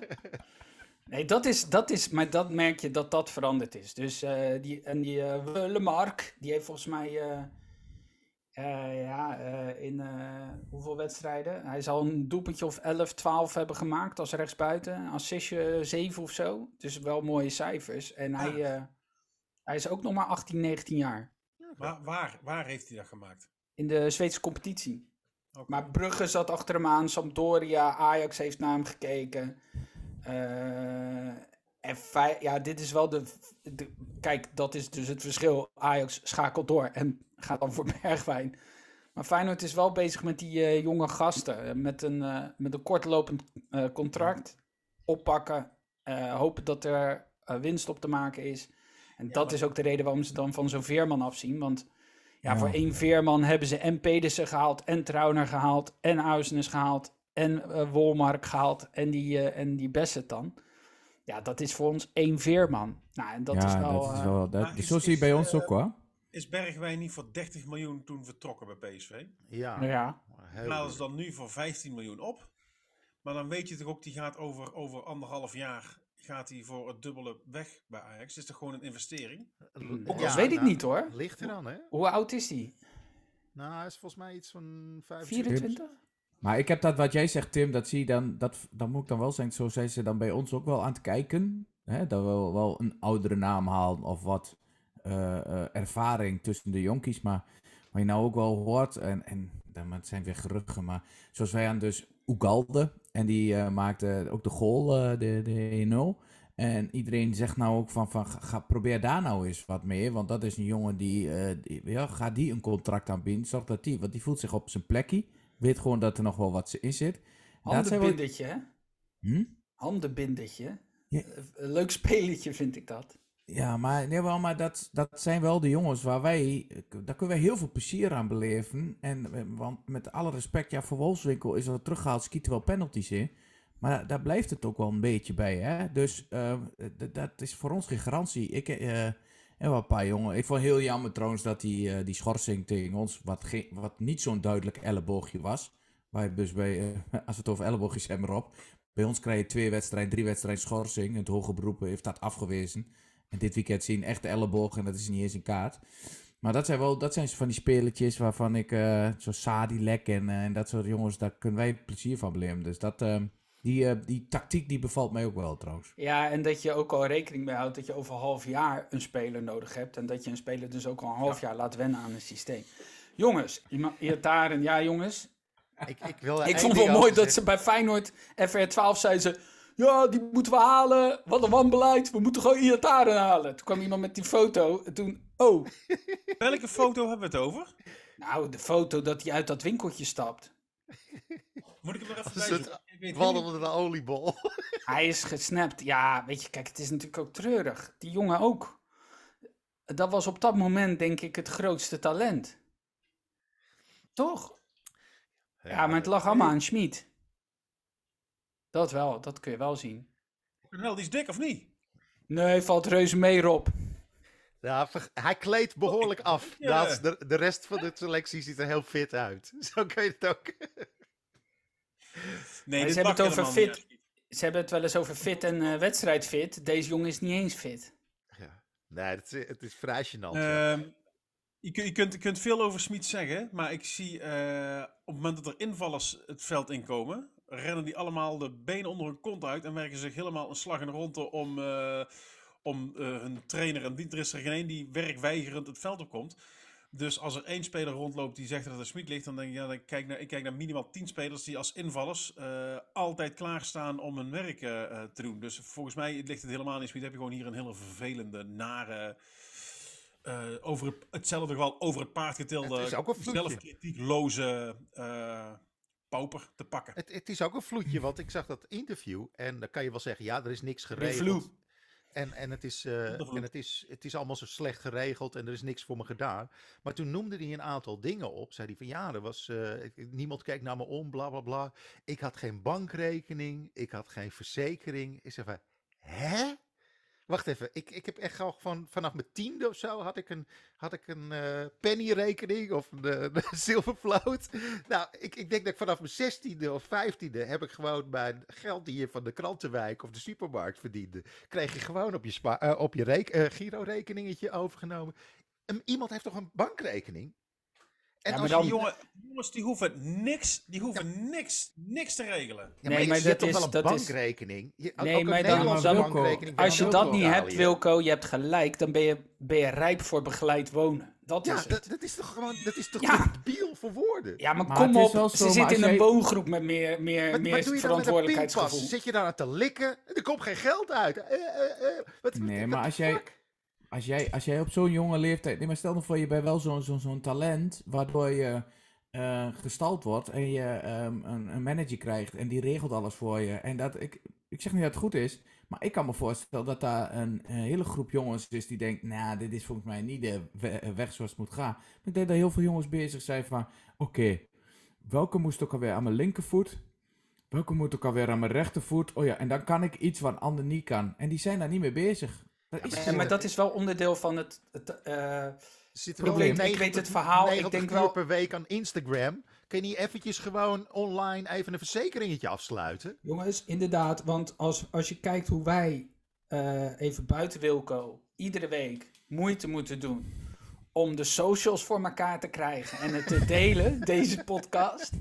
Nee, dat is, dat is, maar dat merk je dat dat veranderd is. Dus, eh, die, en die uh, Lemark, die heeft volgens mij, eh, ja, eh, in eh, hoeveel wedstrijden? Hij zal een doelpuntje of 11, 12 hebben gemaakt als rechtsbuiten. Assistje 7 of zo. Dus wel mooie cijfers. En hij, eh, hij is ook nog maar 18, 19 jaar. Maar waar, waar heeft hij dat gemaakt? In de Zweedse competitie. Maar Brugge zat achter hem aan, Sampdoria, Ajax heeft naar hem gekeken. Eh, en ja, dit is wel de, de- Kijk, dat is dus het verschil. Ajax schakelt door en gaat dan voor Bergwijn. Maar Feyenoord is wel bezig met die eh, jonge gasten. eh, met, een, eh, met een kortlopend eh, contract. Oppakken. eh, hopen dat er eh, winst op te maken is. En dat maar- is ook de reden waarom ze dan van zo'n Veerman afzien. Want ja, Ja. voor één Veerman hebben ze en Pedersen gehaald, en Trauner gehaald, en Uisnes gehaald, en Wolmark gehaald, en die, eh en die Besset dan. Ja, dat is voor ons één Veerman. Nou, en dat ja, is wel... dat is wel dat, zo zie je bij ons ook, hoor. Is Bergwijn niet voor 30 miljoen toen vertrokken bij PSV? Ja, ja. Halen goed. ze dan nu voor 15 miljoen op? Maar dan weet je toch ook, die gaat over, over anderhalf jaar gaat hij voor het dubbele weg bij Ajax. Het is toch gewoon een investering? dat Ja, weet ik nou, niet hoor. Ligt er dan, hè? Hoe oud is die? Nou, hij is volgens mij iets van 25. 24? Maar ik heb dat wat jij zegt, Tim, dat zie je dan, dat, dan moet ik dan wel zeggen, zo zijn ze dan bij ons ook wel aan het kijken. Hè, dat we wel, wel een oudere naam halen of wat ervaring tussen de jonkies. Maar wat je nou ook wel hoort, en, en dan- het zijn weer geruchten, maar zoals wij aan dus Ugalde, en die eh, maakte ook de goal, eh, de, de 1-0. En iedereen zegt nou ook van, van ga, probeer daar nou eens wat mee. Want dat is een jongen die, eh, die ja, ga die een contract aanbieden. Zorg dat die, want die voelt zich op zijn plekje. Weet gewoon dat er nog wel wat in zit. Handenbindertje, hè? Hm? Handenbindertje. Ja. Eh, Een leuk spelletje vind ik dat. Ja, maar, nee, wel, maar dat, dat zijn wel de jongens waar wij, daar kunnen wij heel veel plezier aan beleven. En, eh, want met alle respect, ja, voor Wolfswinkel is er teruggehaald, schieten wel penalties in. Maar daar blijft het ook wel een beetje bij, hè. Dus eh, d- dat is voor ons geen garantie. Ik eh, en wel een paar jongen. Ik vond heel jammer trouwens dat die, eh, die schorsing tegen ons, wat, wat niet zo'n duidelijk elleboogje was. Waar dus bij, eh, als we het over elleboogjes hebben erop. Bij ons krijg je twee wedstrijden, drie wedstrijden schorsing. Het hoge beroep heeft dat afgewezen. En dit weekend zien echte ellebogen en dat is niet eens een kaart. Maar dat zijn wel dat zijn van die spelertjes waarvan ik, eh zo Sadilek en, eh, en dat soort jongens, daar kunnen wij plezier van beleven. Dus dat, eh, die, eh, die tactiek die bevalt mij ook wel trouwens. Ja, en dat je ook al rekening mee houdt dat je over een half jaar een speler nodig hebt. En dat je een speler dus ook al een half jaar laat wennen aan een systeem. Jongens, iemand- Iataren, ja jongens. Ik, ik, wil Ik vond wel mooi dat ze bij Feyenoord FR12 zeiden ze... Ja, die moeten we halen. Wat een wanbeleid. We moeten gewoon Iataren halen. Toen kwam iemand met die foto. En toen, oh. Welke foto hebben we het over? Nou, de foto dat hij uit dat winkeltje stapt. Moet ik hem er even bij onder de oliebol. Hij is gesnapt. Ja, weet je, kijk, het is natuurlijk ook treurig. Die jongen ook. Dat was op dat moment, denk ik, het grootste talent. Toch? Ja, maar het lag allemaal aan Schmid. Dat wel, dat kun je wel zien. Wel, die is dik of niet? Nee, valt reuze mee, Rob. Ja, hij kleedt behoorlijk af. Ja. De, de rest van de selectie ziet er heel fit uit. Zo kun je het ook. Nee, ze dit hebben het over fit. Ze hebben het wel eens over fit en eh, wedstrijdfit. Deze jongen is niet eens fit. Ja. Nee, het is, het is vrij gênant. Ehm, je, kunt, je kunt veel over Smit zeggen, maar ik zie eh, op het moment dat er invallers het veld inkomen, rennen die allemaal de benen onder hun kont uit en werken zich helemaal een slag in de ronde om, eh, om eh, hun trainer. En die, er is er geen één die werkweigerend het veld opkomt. Dus als er één speler rondloopt die zegt dat er Smit ligt, dan denk ik, ja, dan kijk naar, ik kijk naar minimaal tien spelers die als invallers eh, altijd klaarstaan om hun werk te doen. Dus volgens mij ligt het helemaal niet Smit. Heb je gewoon hier een hele vervelende, nare, over het, hetzelfde geval over het paard getilde, een zelfkritiekloze eh pauper te pakken. Het, het is ook een vloedje, want ik zag dat interview en dan kan je wel zeggen, ja, er is niks geregeld. En, en, het, is, eh, en het, is, het is allemaal zo slecht geregeld en er is niks voor me gedaan. Maar toen noemde hij een aantal dingen op. Zei hij van ja, er was, ik- niemand keek naar me om, bla bla bla. Ik had geen bankrekening, ik had geen verzekering. Ik zei van, hè? Wacht even, ik, ik heb echt al van, vanaf mijn tiende of zo had ik een, had ik een eh, pennyrekening of een, een zilvervloot. Nou, ik, ik denk dat ik vanaf mijn zestiende of vijftiende heb ik gewoon mijn geld die je van de krantenwijk of de supermarkt verdiende, kreeg je gewoon op je, spa, eh, op je rek, eh, girorekeningetje overgenomen. Em, iemand heeft toch een bankrekening? En Ja, als maar je- dan- Jongen, jongens, die hoeven niks, die hoeven niks, niks te regelen. Ja, Nee, maar, maar je hebt dat toch is- wel een dat is- bankrekening? Je, Nee, ook een maar dan- Nederlandse dan- bankrekening. kan Als je dat niet hebt, ja. Wilco, je hebt gelijk, dan ben je, ben je rijp voor begeleid wonen. Dat Ja, is het. dat, dat is toch gewoon, dat is toch Ja. debiel voor woorden? Ja, maar, Maar kom op, ze zo, maar zitten in een jij- woongroep met meer, meer, Wat, meer wat doe je dan met een verantwoordelijkheidsgevoel. Zit je daar aan te likken? Er komt geen geld uit. Eh, eh, eh, wat, Nee, wat- maar als jij- fuck? Als jij, als jij op zo'n jonge leeftijd. Nee, maar stel nou voor je bent wel zo'n zo'n zo'n talent. waardoor je eh, gestald wordt. en je ehm, een, een manager krijgt. en die regelt alles voor je. En dat, ik, ik zeg niet dat het goed is. maar ik kan me voorstellen dat daar een, hele groep jongens is. die denkt. Nou, dit is volgens mij niet de we- weg zoals het moet gaan. Maar ik denk dat heel veel jongens bezig zijn van. Oké, welke moest ook alweer aan mijn linkervoet? Welke moet ook alweer aan mijn rechtervoet? Oh ja, en dan kan ik iets wat een ander niet kan. En die zijn daar niet mee bezig. Ja, maar dat is wel onderdeel van het... het eh, Er zitten probleem. wel Ik weet 90 het verhaal, ik 90 denk uur wel- per week aan Instagram. Kun je niet eventjes gewoon online even een verzekeringetje afsluiten? Jongens, inderdaad, want als, als je kijkt hoe wij, eh, even buiten Wilco, iedere week moeite moeten doen om de socials voor elkaar te krijgen en het te delen, deze podcast,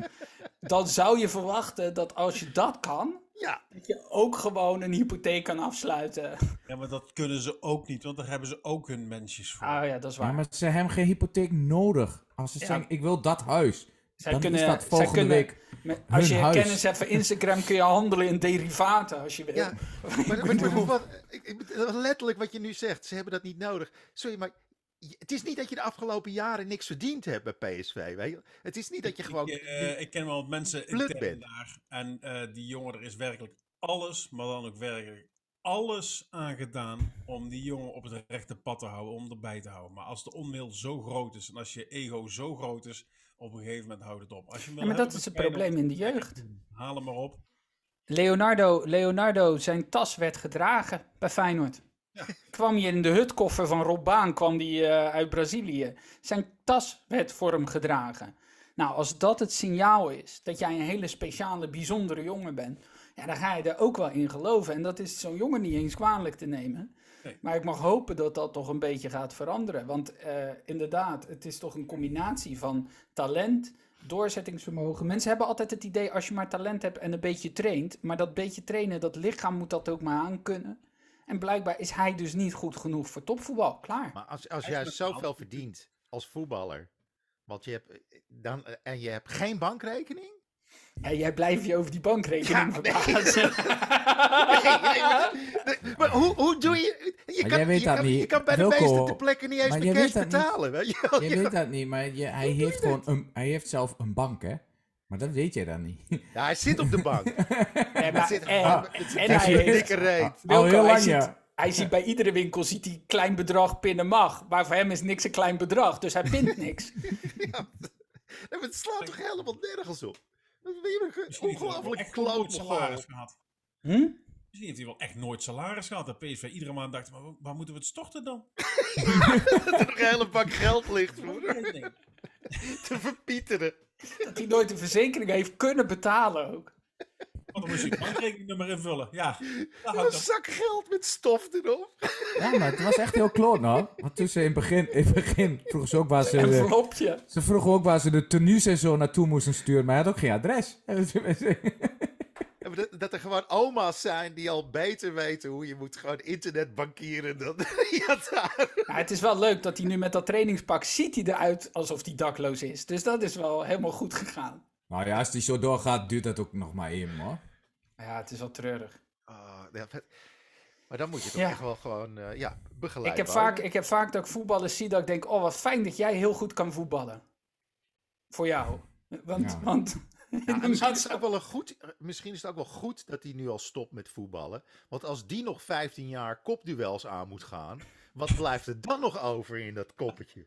dan zou je verwachten dat als je dat kan, Ja, dat je ook gewoon een hypotheek kan afsluiten. Ja, maar dat kunnen ze ook niet, want daar hebben ze ook hun mensjes voor. Ah ja, dat is Ja, waar. maar ze hebben geen hypotheek nodig. Als ze Ja. zeggen, ik wil dat huis. zij dan kunnen, is dat volgende kunnen, week met- als je huis. kennis hebt van Instagram kun je handelen in derivaten als je wil. ja. Maar, maar, maar wat, ik, ik, letterlijk wat je nu zegt, ze hebben dat niet nodig. Sorry, maar het is niet dat je de afgelopen jaren niks verdiend hebt bij PSV. Weet je? Het is niet dat je gewoon... Ik, eh, ik ken wel wat mensen intern bent. daar. En eh, die jongen, er is werkelijk alles, maar dan ook werkelijk alles aan gedaan om die jongen op het rechte pad te houden, om erbij te houden. Maar als de onmail zo groot is en als je ego zo groot is, op een gegeven moment houdt het op. Als je Ja, maar dat is het probleem in de jeugd. Haal hem maar op. Leonardo, Leonardo, zijn tas werd gedragen bij Feyenoord. Kwam hij in de hutkoffer van Rob Baan, kwam die eh, uit Brazilië. Zijn tas werd voor hem gedragen. Nou, als dat het signaal is dat jij een hele speciale, bijzondere jongen bent, ja, dan ga je er ook wel in geloven. En dat is zo'n jongen niet eens kwalijk te nemen. Nee. Maar ik mag hopen dat dat toch een beetje gaat veranderen. Want eh, inderdaad, het is toch een combinatie van talent, doorzettingsvermogen. Mensen hebben altijd het idee als je maar talent hebt en een beetje traint. Maar dat beetje trainen, dat lichaam moet dat ook maar aankunnen. En blijkbaar is hij dus niet goed genoeg voor topvoetbal. Klaar. Maar als, als jij zoveel verdient als voetballer, want je hebt, eh, dan, eh, en je hebt geen bankrekening? Ja, jij blijft je over die bankrekening Ja, nee. verbazen. Nee, nee, maar, nee, maar hoe, hoe doe je... Je Maar kan, jij weet je dat kan, niet. Je kan bij Wilco, de meeste ter plekke niet eens maar met jij cash niet. betalen. Weet Je- weet dat niet, maar je, hij heeft gewoon een, hij heeft zelf een bank, hè? Maar dat weet jij dan niet. Ja, hij zit op de bank. En, zit, en, ah, het zit en hij een heeft- dikke reet. Al heel hij, lang, ziet, hij ziet bij iedere winkel ziet hij klein bedrag pinnen mag. Maar voor hem is niks een klein bedrag, dus hij pint niks. Maar het slaat toch helemaal nergens op? Dat is weer een ongelooflijk echt nooit kloot salaris gehad. Hm? Misschien heeft hij wel echt nooit salaris gehad. Dat PSV iedere maand dacht, maar waar moeten we het storten dan? Dat er een hele bak geld ligt voor Nee. te verpieteren. Dat hij nooit een verzekering heeft kunnen betalen ook. Want dan moest je je bankrekeningnummer invullen. Ja, Een zak geld met stof erop. Ja, maar het was echt heel kloot, nou. Want tussen in het begin, in het begin vroegen ze ook waar ze... Een de- envelopje. ze vroegen ook waar ze de tenues en zo naartoe moesten sturen, maar hij had ook geen adres. Dat, dat er gewoon oma's zijn die al beter weten hoe je moet gewoon internetbankieren dan ja, daar. Nou, het is wel leuk dat hij nu met dat trainingspak ziet hij eruit alsof hij dakloos is. Dus dat is wel helemaal goed gegaan. nou ja, als die zo doorgaat, duurt dat ook nog maar even, hoor. Ja, het is wel treurig. Ah, ja, maar dan moet je toch Ja. echt wel gewoon uh, ja, begeleid Ik heb, vaak, ik heb vaak dat ik voetballers zie dat ik denk, oh wat fijn dat jij heel goed kan voetballen. Voor jou. Want, Ja. want Ja, misschien, is het ook wel een goed, misschien is het ook wel goed dat hij nu al stopt met voetballen. Want als die nog 15 jaar kopduels aan moet gaan, wat blijft er dan nog over in dat koppetje?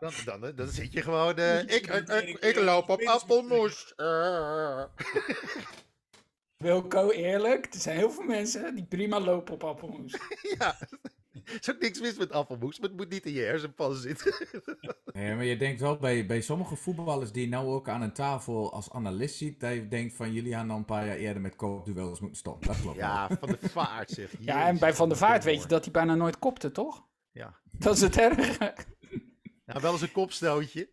Dan, dan, dan zit je gewoon. eh, ik, ik, ik, ik loop op appelmoes. Eh. Wilco, eerlijk, er zijn heel veel mensen die prima lopen op appelmoes. ja, er is ook niks mis met appelmoes, maar het moet niet in je hersenpan zitten. Nee, maar je denkt wel bij, bij sommige voetballers die nou ook aan een tafel als analist ziet, dat je denkt van jullie hadden al een paar jaar eerder met kookduels moeten stoppen. Dat klopt wel. ja, van de vaart zeg. Ja, en Jezus, bij Van der een Vaart weet je dat hij bijna nooit kopte, toch? Ja. Dat is het erge. ja, wel eens een kopstootje.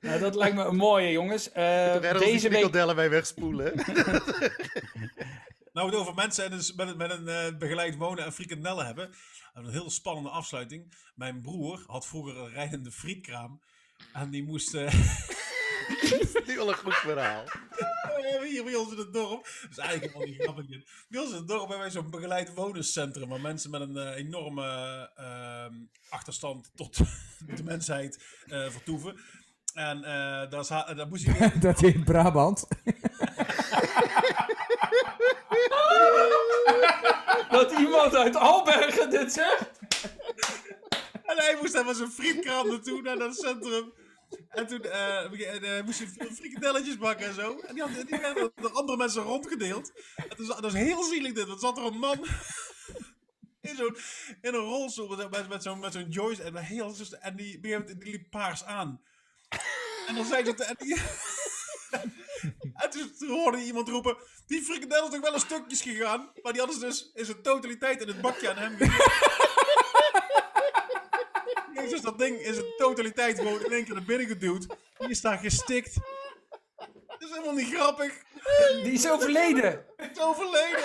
nou, dat lijkt me een mooie, jongens. Eh, die deze week... mee wegspoelen. Nou, we het over mensen en dus met, een- met een eh, begeleid wonen en frikandellen hebben. Een heel spannende afsluiting. Mijn broer had vroeger een rijdende frietkraam. En die moest eh, nu al een goed verhaal. hier bij ons in het dorp. Dat is eigenlijk helemaal niet grappig. Bij ons in het dorp hebben wij zo'n begeleid wonencentrum. Waar mensen met een eh, enorme ehm, achterstand tot de mensheid eh, vertoeven. En eh, daar, daar moest hij dat in Brabant. Dat iemand uit Albergen dit zegt. En hij moest daar met zijn frietkraam naartoe, naar dat centrum. En toen eh, eh, moest hij frikandelletjes bakken en zo. En die, die werden door andere mensen rondgedeeld. Dat is heel zielig dit. Want zat er een man in, zo'n, in een rolstoel met, met, zo'n met zo'n joystick. En, heel, en die, die liep paars aan. En dan zei ze... En, die, en toen, toen hoorde iemand roepen... Die frikandel is toch wel een stukjes gegaan. Maar die hadden ze dus in zijn totaliteit in het bakje aan hem gegeven. Jezus, dat ding is een totaliteit gewoon in één keer naar binnen geduwd. Die is daar gestikt. Dat is helemaal niet grappig. Die is overleden. Het is overleden.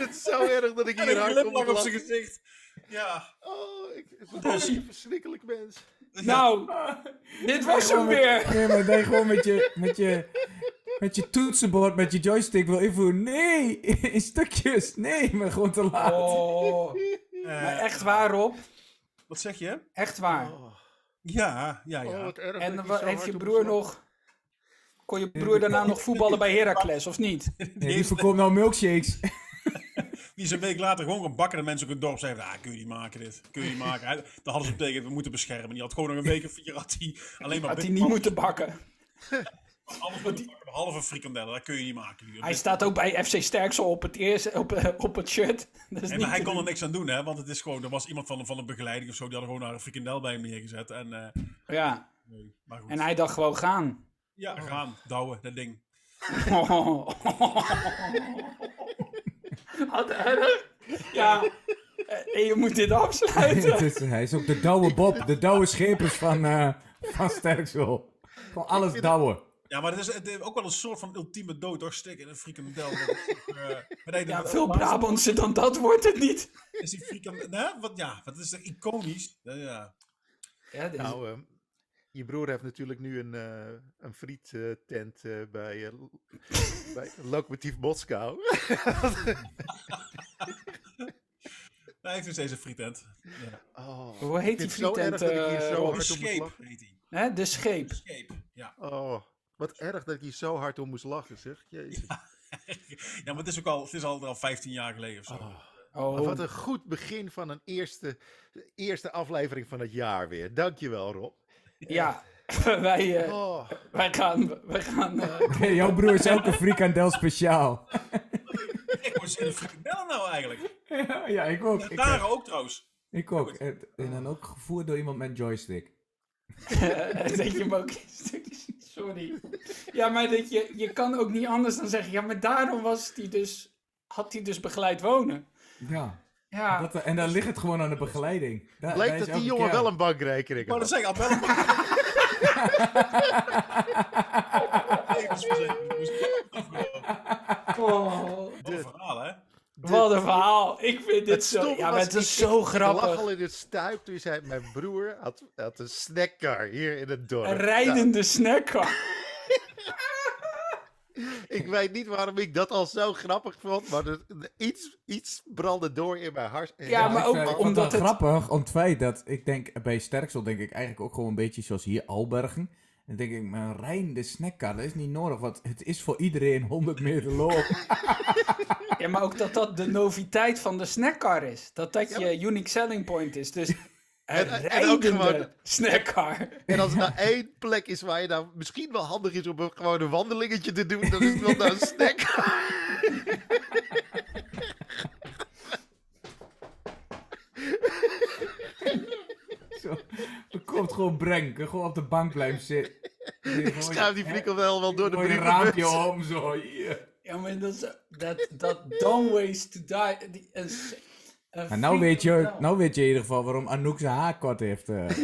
Het is zo erg dat ik hier een hard om glimlach op zijn gezicht. Ja. Oh, ik, ik Dus- ben een verschrikkelijk mens. Nou, dit was hem weer. Nee, maar je gewoon met je, met je, met je toetsenbord, met je joystick wil invoeren. Nee, in stukjes. Nee, maar gewoon te laat. Oh, maar echt waar, Rob. Wat zeg je? Echt waar. Oh, Ja, ja, ja. oh, wat erg. En heeft je broer nog... Kon je broer daarna nog voetballen bij Heracles, of niet? Nee, die verkoopt nou milkshakes. Die is een week later gewoon gaan bakken. En mensen in het dorp zeiden: ah, kun je niet maken dit. Kun je niet maken. Hij- Daar hadden ze op tegen, we moeten beschermen. Die had gewoon nog een week of vier had hij alleen maar Had hij niet moeten bakken. alles moeten bakken, behalve frikandellen. Dat kun je niet maken. Hij staat ook bij FC Sterksel op het, eerste, op, eh, op het shirt. Dat is En niet hij kon er niks aan doen, hè? Want het is gewoon, er was iemand van, van een begeleiding of zo, die hadden gewoon een frikandel bij hem neergezet. En, eh, Ja, nee, maar goed. en hij dacht gewoon gaan. Ja, gaan, douwen, dat ding. Wat erg. Ja, eh, en je moet dit afsluiten. Het is, hij is ook de douwe Bob, de douwe schepers van, eh van Sterksel. Gewoon alles douwen. Ja, maar het is, het is ook wel een soort van ultieme dood, hoor. Stikken in een frikandel. Toch, eh, maar nee, Ja, dat- veel Brabantse dan dat wordt het niet. Is die frikandel... Hè? Wat, ja, wat is er iconisch? Ja, ja. Ja, dit is- Nou, ehm, je broer heeft natuurlijk nu een, eh een friettent eh, bij, eh, bij Lokomotief Moskou. Hij heeft dus deze frietent. Ja. Oh, Hoe heet die frietent, eh? De scheep heet. Hè, de scheep. Scheep, ja. Oh, wat erg dat ik hier zo hard om moest lachen, zeg. Jezus. ja, maar het is ook al, het is al, al 15 jaar geleden of zo. Oh. Oh, Wat een goed begin van een eerste, eerste aflevering van het jaar weer. Dankjewel, Rob. Ja. wij, eh, Oh, wij gaan... Wij gaan eh, jouw broer is ook een frikandel speciaal. Ik was in de frikandellen nou eigenlijk. ja, ja, ik ook. Ik, Daar ook trouwens. ik ook. En en dan ook gevoerd door iemand met joystick. dat je hem ook in stukjes... Sorry. Ja, maar dat je, je kan ook niet anders dan zeggen... Ja, maar daarom was die dus, had hij dus begeleid wonen. Ja. Ja, Dat, en dan ligt het gewoon aan de begeleiding. Daar- daar blijkt is dat die jongen keer- wel een bankrekening Ik had. dat al wel een levensverzekering. Dus oh, Wat een verhaal, hè? wat een verhaal. Ik vind dit zo... Ja, maar het is ik- zo Ik lag al grappig. in het stuip toen je zei, mijn broer had, had een snackcar hier in het dorp. Nou, Een rijdende snackcar. Ik weet niet waarom ik dat al zo grappig vond, maar er, iets, iets brandde door in mijn hart. Ja, maar ook ik vond omdat het grappig om het feit dat ik denk bij Sterksel denk ik eigenlijk ook gewoon een beetje zoals hier Albergen. Dan denk ik, mijn Rijn de snackkar, dat is niet nodig, want het is voor iedereen 100 meter loop. Ja, maar ook dat dat de noviteit van de snackcar is. Dat dat je unique selling point is. Dus En- en ook gewoon- snackcar. En als er nou één plek is waar je nou misschien wel handig is om een, gewoon een wandelingetje te doen, dan is het wel naar een snack. Zo, er komt gewoon Brenk, gewoon op de bank blijven zitten. Ik schuif die frikandel wel door de een brievenbus. raampje om, zo. hier. Ja, maar dat is... Dat, dat don't waste to die. Maar nou weet, je, nou weet je in ieder geval waarom Anouk zijn haar kort heeft. eh.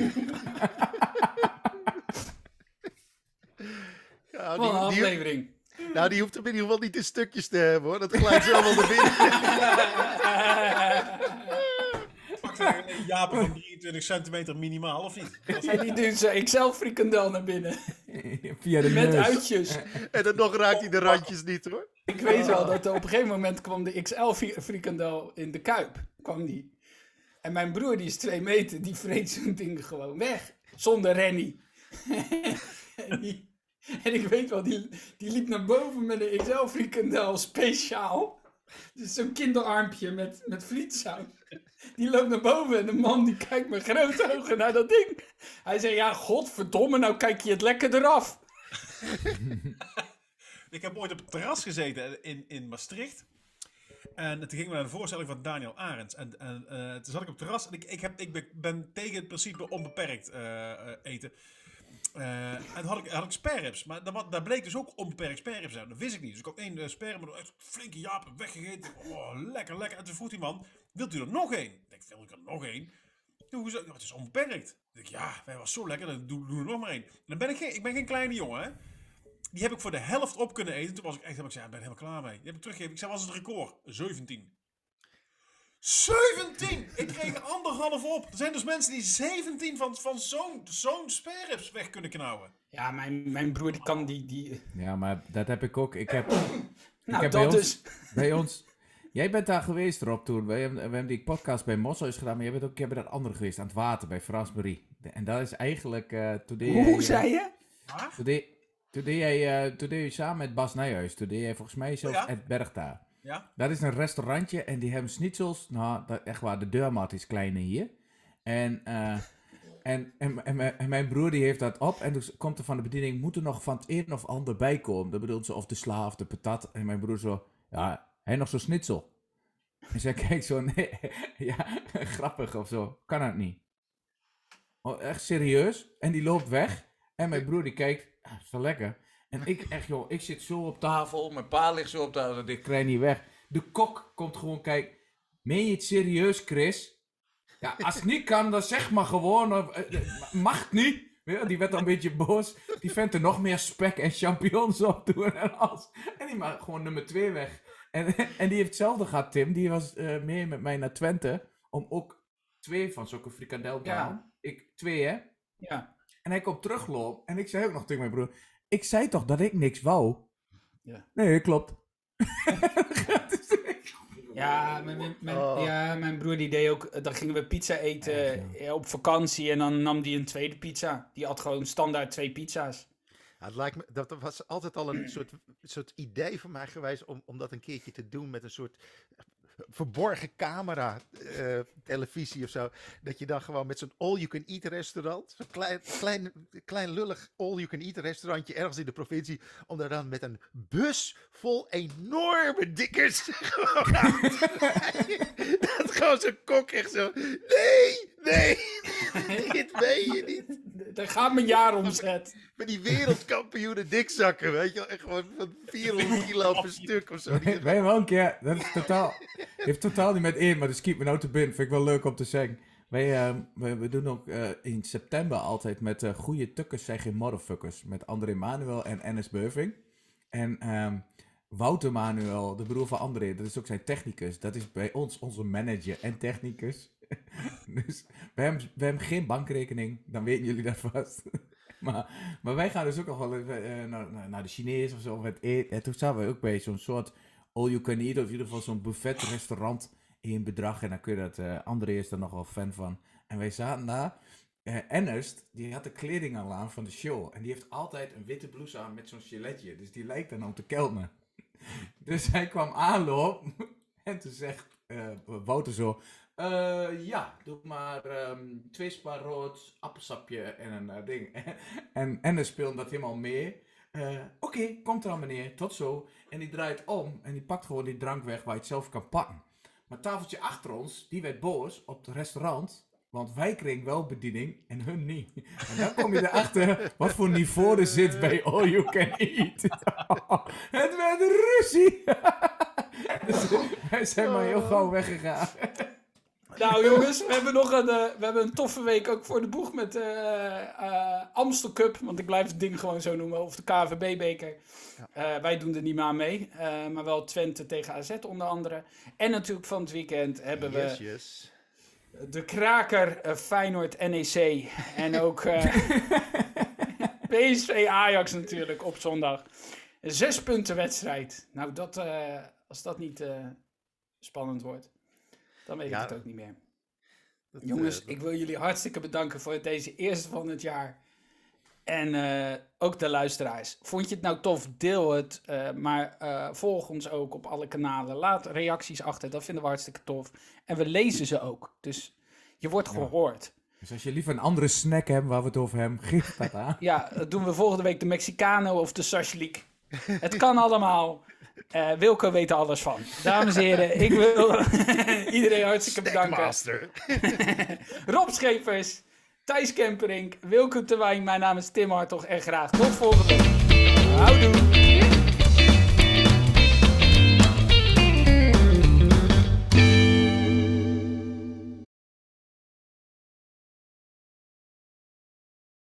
Ja, Wat een die, die, aflevering. nou, die hoeft hem in ieder geval niet in stukjes te hebben hoor. Dat glijdt zo wel naar binnen. Een Jaap van 23 centimeter minimaal, of niet? En die doet zijn Excel frikandel naar binnen. Via de Met neus. uitjes. En dan nog raakt hij de randjes niet hoor. Ik weet wel dat er op een gegeven moment kwam de XL fri- frikandel in de kuip. Kwam die. En mijn broer, die is twee meter, die vreet zo'n ding gewoon weg. Zonder Rennie. en, die- en ik weet wel, die, die liep naar boven met een XL frikandel speciaal. Dus zo'n kinderarmpje met, met frietsaus. Die loopt naar boven en de man die kijkt met grote ogen naar dat ding. Hij zei, ja, godverdomme, nou kijk je het lekker eraf. Ik heb ooit op het terras gezeten in, in Maastricht. En toen gingen we naar een voorstelling van Daniel Arends. En, en eh, toen zat ik op het terras. En ik, ik, heb, ik ben, tegen het principe onbeperkt eh, eh, eten. En had ik, had ik spareribs. Maar daar, daar bleek dus ook onbeperkt spareribs uit. Dat wist ik niet. Dus ik had één uh, echt flinke jaap weggegeten. Oh, lekker, lekker. En toen vroeg die man, wilt u er nog één? Ik denk, wil ik er nog één? Toen hoezo? Ja, het is onbeperkt. Ik denk, ja, wij was zo lekker, dan doen doe er nog maar één. En dan ben ik geen, ik ben geen kleine jongen, hè. Die heb ik voor de helft op kunnen eten. Toen was ik echt, heb ik ben er helemaal klaar mee. Die heb ik teruggegeven. Ik zei, was het record? 17. 17! Ik kreeg anderhalf op. Er zijn dus mensen die 17 van, van zo'n zo'n spareribs weg kunnen knauwen. Ja, mijn, mijn broer die kan die... die Ja, maar dat heb ik ook. Ik heb, nou, heb bij dat ons- dus. bij ons... Jij bent daar geweest, Rob, toen. We hebben, we hebben die podcast bij Mosselhuis gedaan, maar jij bent ook een keer bij dat andere geweest, aan het water, bij Frasbury. En dat is eigenlijk... eh toen deed jij, Hoe eh, zei je? Waar? Toen deed, toen deed jij, eh, toen deed je samen met Bas Nijhuis, toen deed jij volgens mij zelfs Ja. het berg daar. Ja? Dat is een restaurantje en die hebben schnitzels. Nou, dat, echt waar, de deurmat is kleiner hier. En, eh, en, en, en, mijn- en mijn broer die heeft dat op. En dus komt er van de bediening, moet er nog van het een of ander bij komen. Dat bedoelt ze of de sla of de patat. En mijn broer zo, ja, hij nog zo'n schnitzel. En zij kijkt zo, nee, ja, grappig of zo. Kan dat niet. Oh, echt serieus? En die loopt weg. En mijn broer die kijkt, ja, is wel lekker. En ik echt, joh, ik zit zo op tafel. Mijn pa ligt zo op tafel. Ik krijg niet weg. De kok komt gewoon kijken. Meen je het serieus, Chris? Ja, als het niet kan, dan zeg maar gewoon. eh, eh, mag het niet? Ja, die werd dan een beetje boos. Die vindt er nog meer spek en champignons op doen en alles. En die maakt gewoon nummer 2 weg. En, en die heeft hetzelfde gehad, Tim. Die was eh mee met mij naar Twente. Om ook twee van zulke frikandel te Ja. halen. Ik twee, hè? Ja. En hij komt teruglopen. En ik zei ook nog tegen mijn broer: Ik zei toch dat ik niks wou? Ja. Nee, klopt. Ja, mijn, mijn, mijn- Oh. ja, mijn broer die deed ook, dan gingen we pizza eten eh, op vakantie en dan nam hij een tweede pizza. Die had gewoon standaard twee pizza's. Het lijkt me, dat dat was altijd al een soort, soort idee van mij geweest om, om dat een keertje te doen met een soort verborgen camera eh, televisie of zo. Dat je dan gewoon met zo'n all-you-can-eat restaurant, zo'n klein, klein, klein lullig all-you-can-eat restaurantje ergens in de provincie, om daar dan met een bus vol enorme dikkers gewoon aan te. Dat gewoon zo'n kok echt zo, nee, nee, dit meen je niet. Daar gaat mijn jaaromzet. Met die wereldkampioenen dikzakken, weet je wel. Echt gewoon van 400 kilo per stuk of zo. Wij hebben wel een keer, dat is totaal, heeft totaal niet met één, maar dat schiet me nou te binnen. Vind ik wel leuk om te zeggen. Wij, eh, we, we doen ook eh, in september altijd met eh goede tukkers zijn geen motherfuckers. Met André Manuel en Ennis Beuving. En ehm, Wouter Manuel, de broer van André, dat is ook zijn technicus. Dat is bij ons onze manager en technicus. dus we hebben, hebben geen bankrekening, dan weten jullie dat vast. maar, maar wij gaan dus ook nog wel eh, naar, naar, naar de Chinees of zo met eten. En toen zaten we ook bij zo'n soort all you can eat, of in ieder geval zo'n buffetrestaurant in bedrag. En dan kun je dat, eh André is er nog wel fan van. En wij zaten daar. eh Ernest, die had de kleding al aan van de show. En die heeft altijd een witte blouse aan met zo'n giletje. Dus die lijkt dan op de kelner. Dus hij kwam aanlopen. En toen zegt eh, Wouter zo... Ja, doe maar ehm, twee spa rood, appelsapje en een ding. en, dan speelt dat helemaal mee. Eh, Oké, komt eraan meneer, tot zo. En die draait om en die pakt gewoon die drank weg waar je het zelf kan pakken. Maar het tafeltje achter ons, die werd boos op het restaurant. Want wij kregen wel bediening en hun niet. En dan kom je erachter wat voor niveau er zit bij All You Can Eat. het werd ruzie. dus wij zijn maar heel gauw weggegaan. Nou jongens, we hebben nog een, eh, we hebben een toffe week ook voor de boeg met de uh, Amstel Cup. Want ik blijf het ding gewoon zo noemen. Of de KVB-beker. Eh, wij doen er niet meer aan mee. eh, maar wel Twente tegen AZ onder andere. En natuurlijk van het weekend hebben we Yes, yes. de kraker eh, Feyenoord NEC. En ook eh, PSV Ajax natuurlijk op zondag. Een zes punten wedstrijd. Nou, dat, eh, als dat niet eh, spannend wordt, dan weet Ja, ik het ook niet meer. Dat, Jongens, eh, ik wil jullie hartstikke bedanken voor deze eerste van het jaar. En eh, ook de luisteraars. Vond je het nou tof? Deel het. eh, maar eh, volg ons ook op alle kanalen. Laat reacties achter. Dat vinden we hartstikke tof. En we lezen ze ook. Dus je wordt Ja. gehoord. Dus als je liever een andere snack hebt waar we het over hebben, geef dat aan. Ja, dat doen we volgende week de Mexicano of de Sashlik. Het kan allemaal. Eh Wilco weet er alles van. Dames en heren, ik wil iedereen hartstikke bedanken. Rob Schepers, Thijs Kemperink, Wilco Terwijn. Mijn naam is Tim Hartog en graag tot volgende week. Houdoe.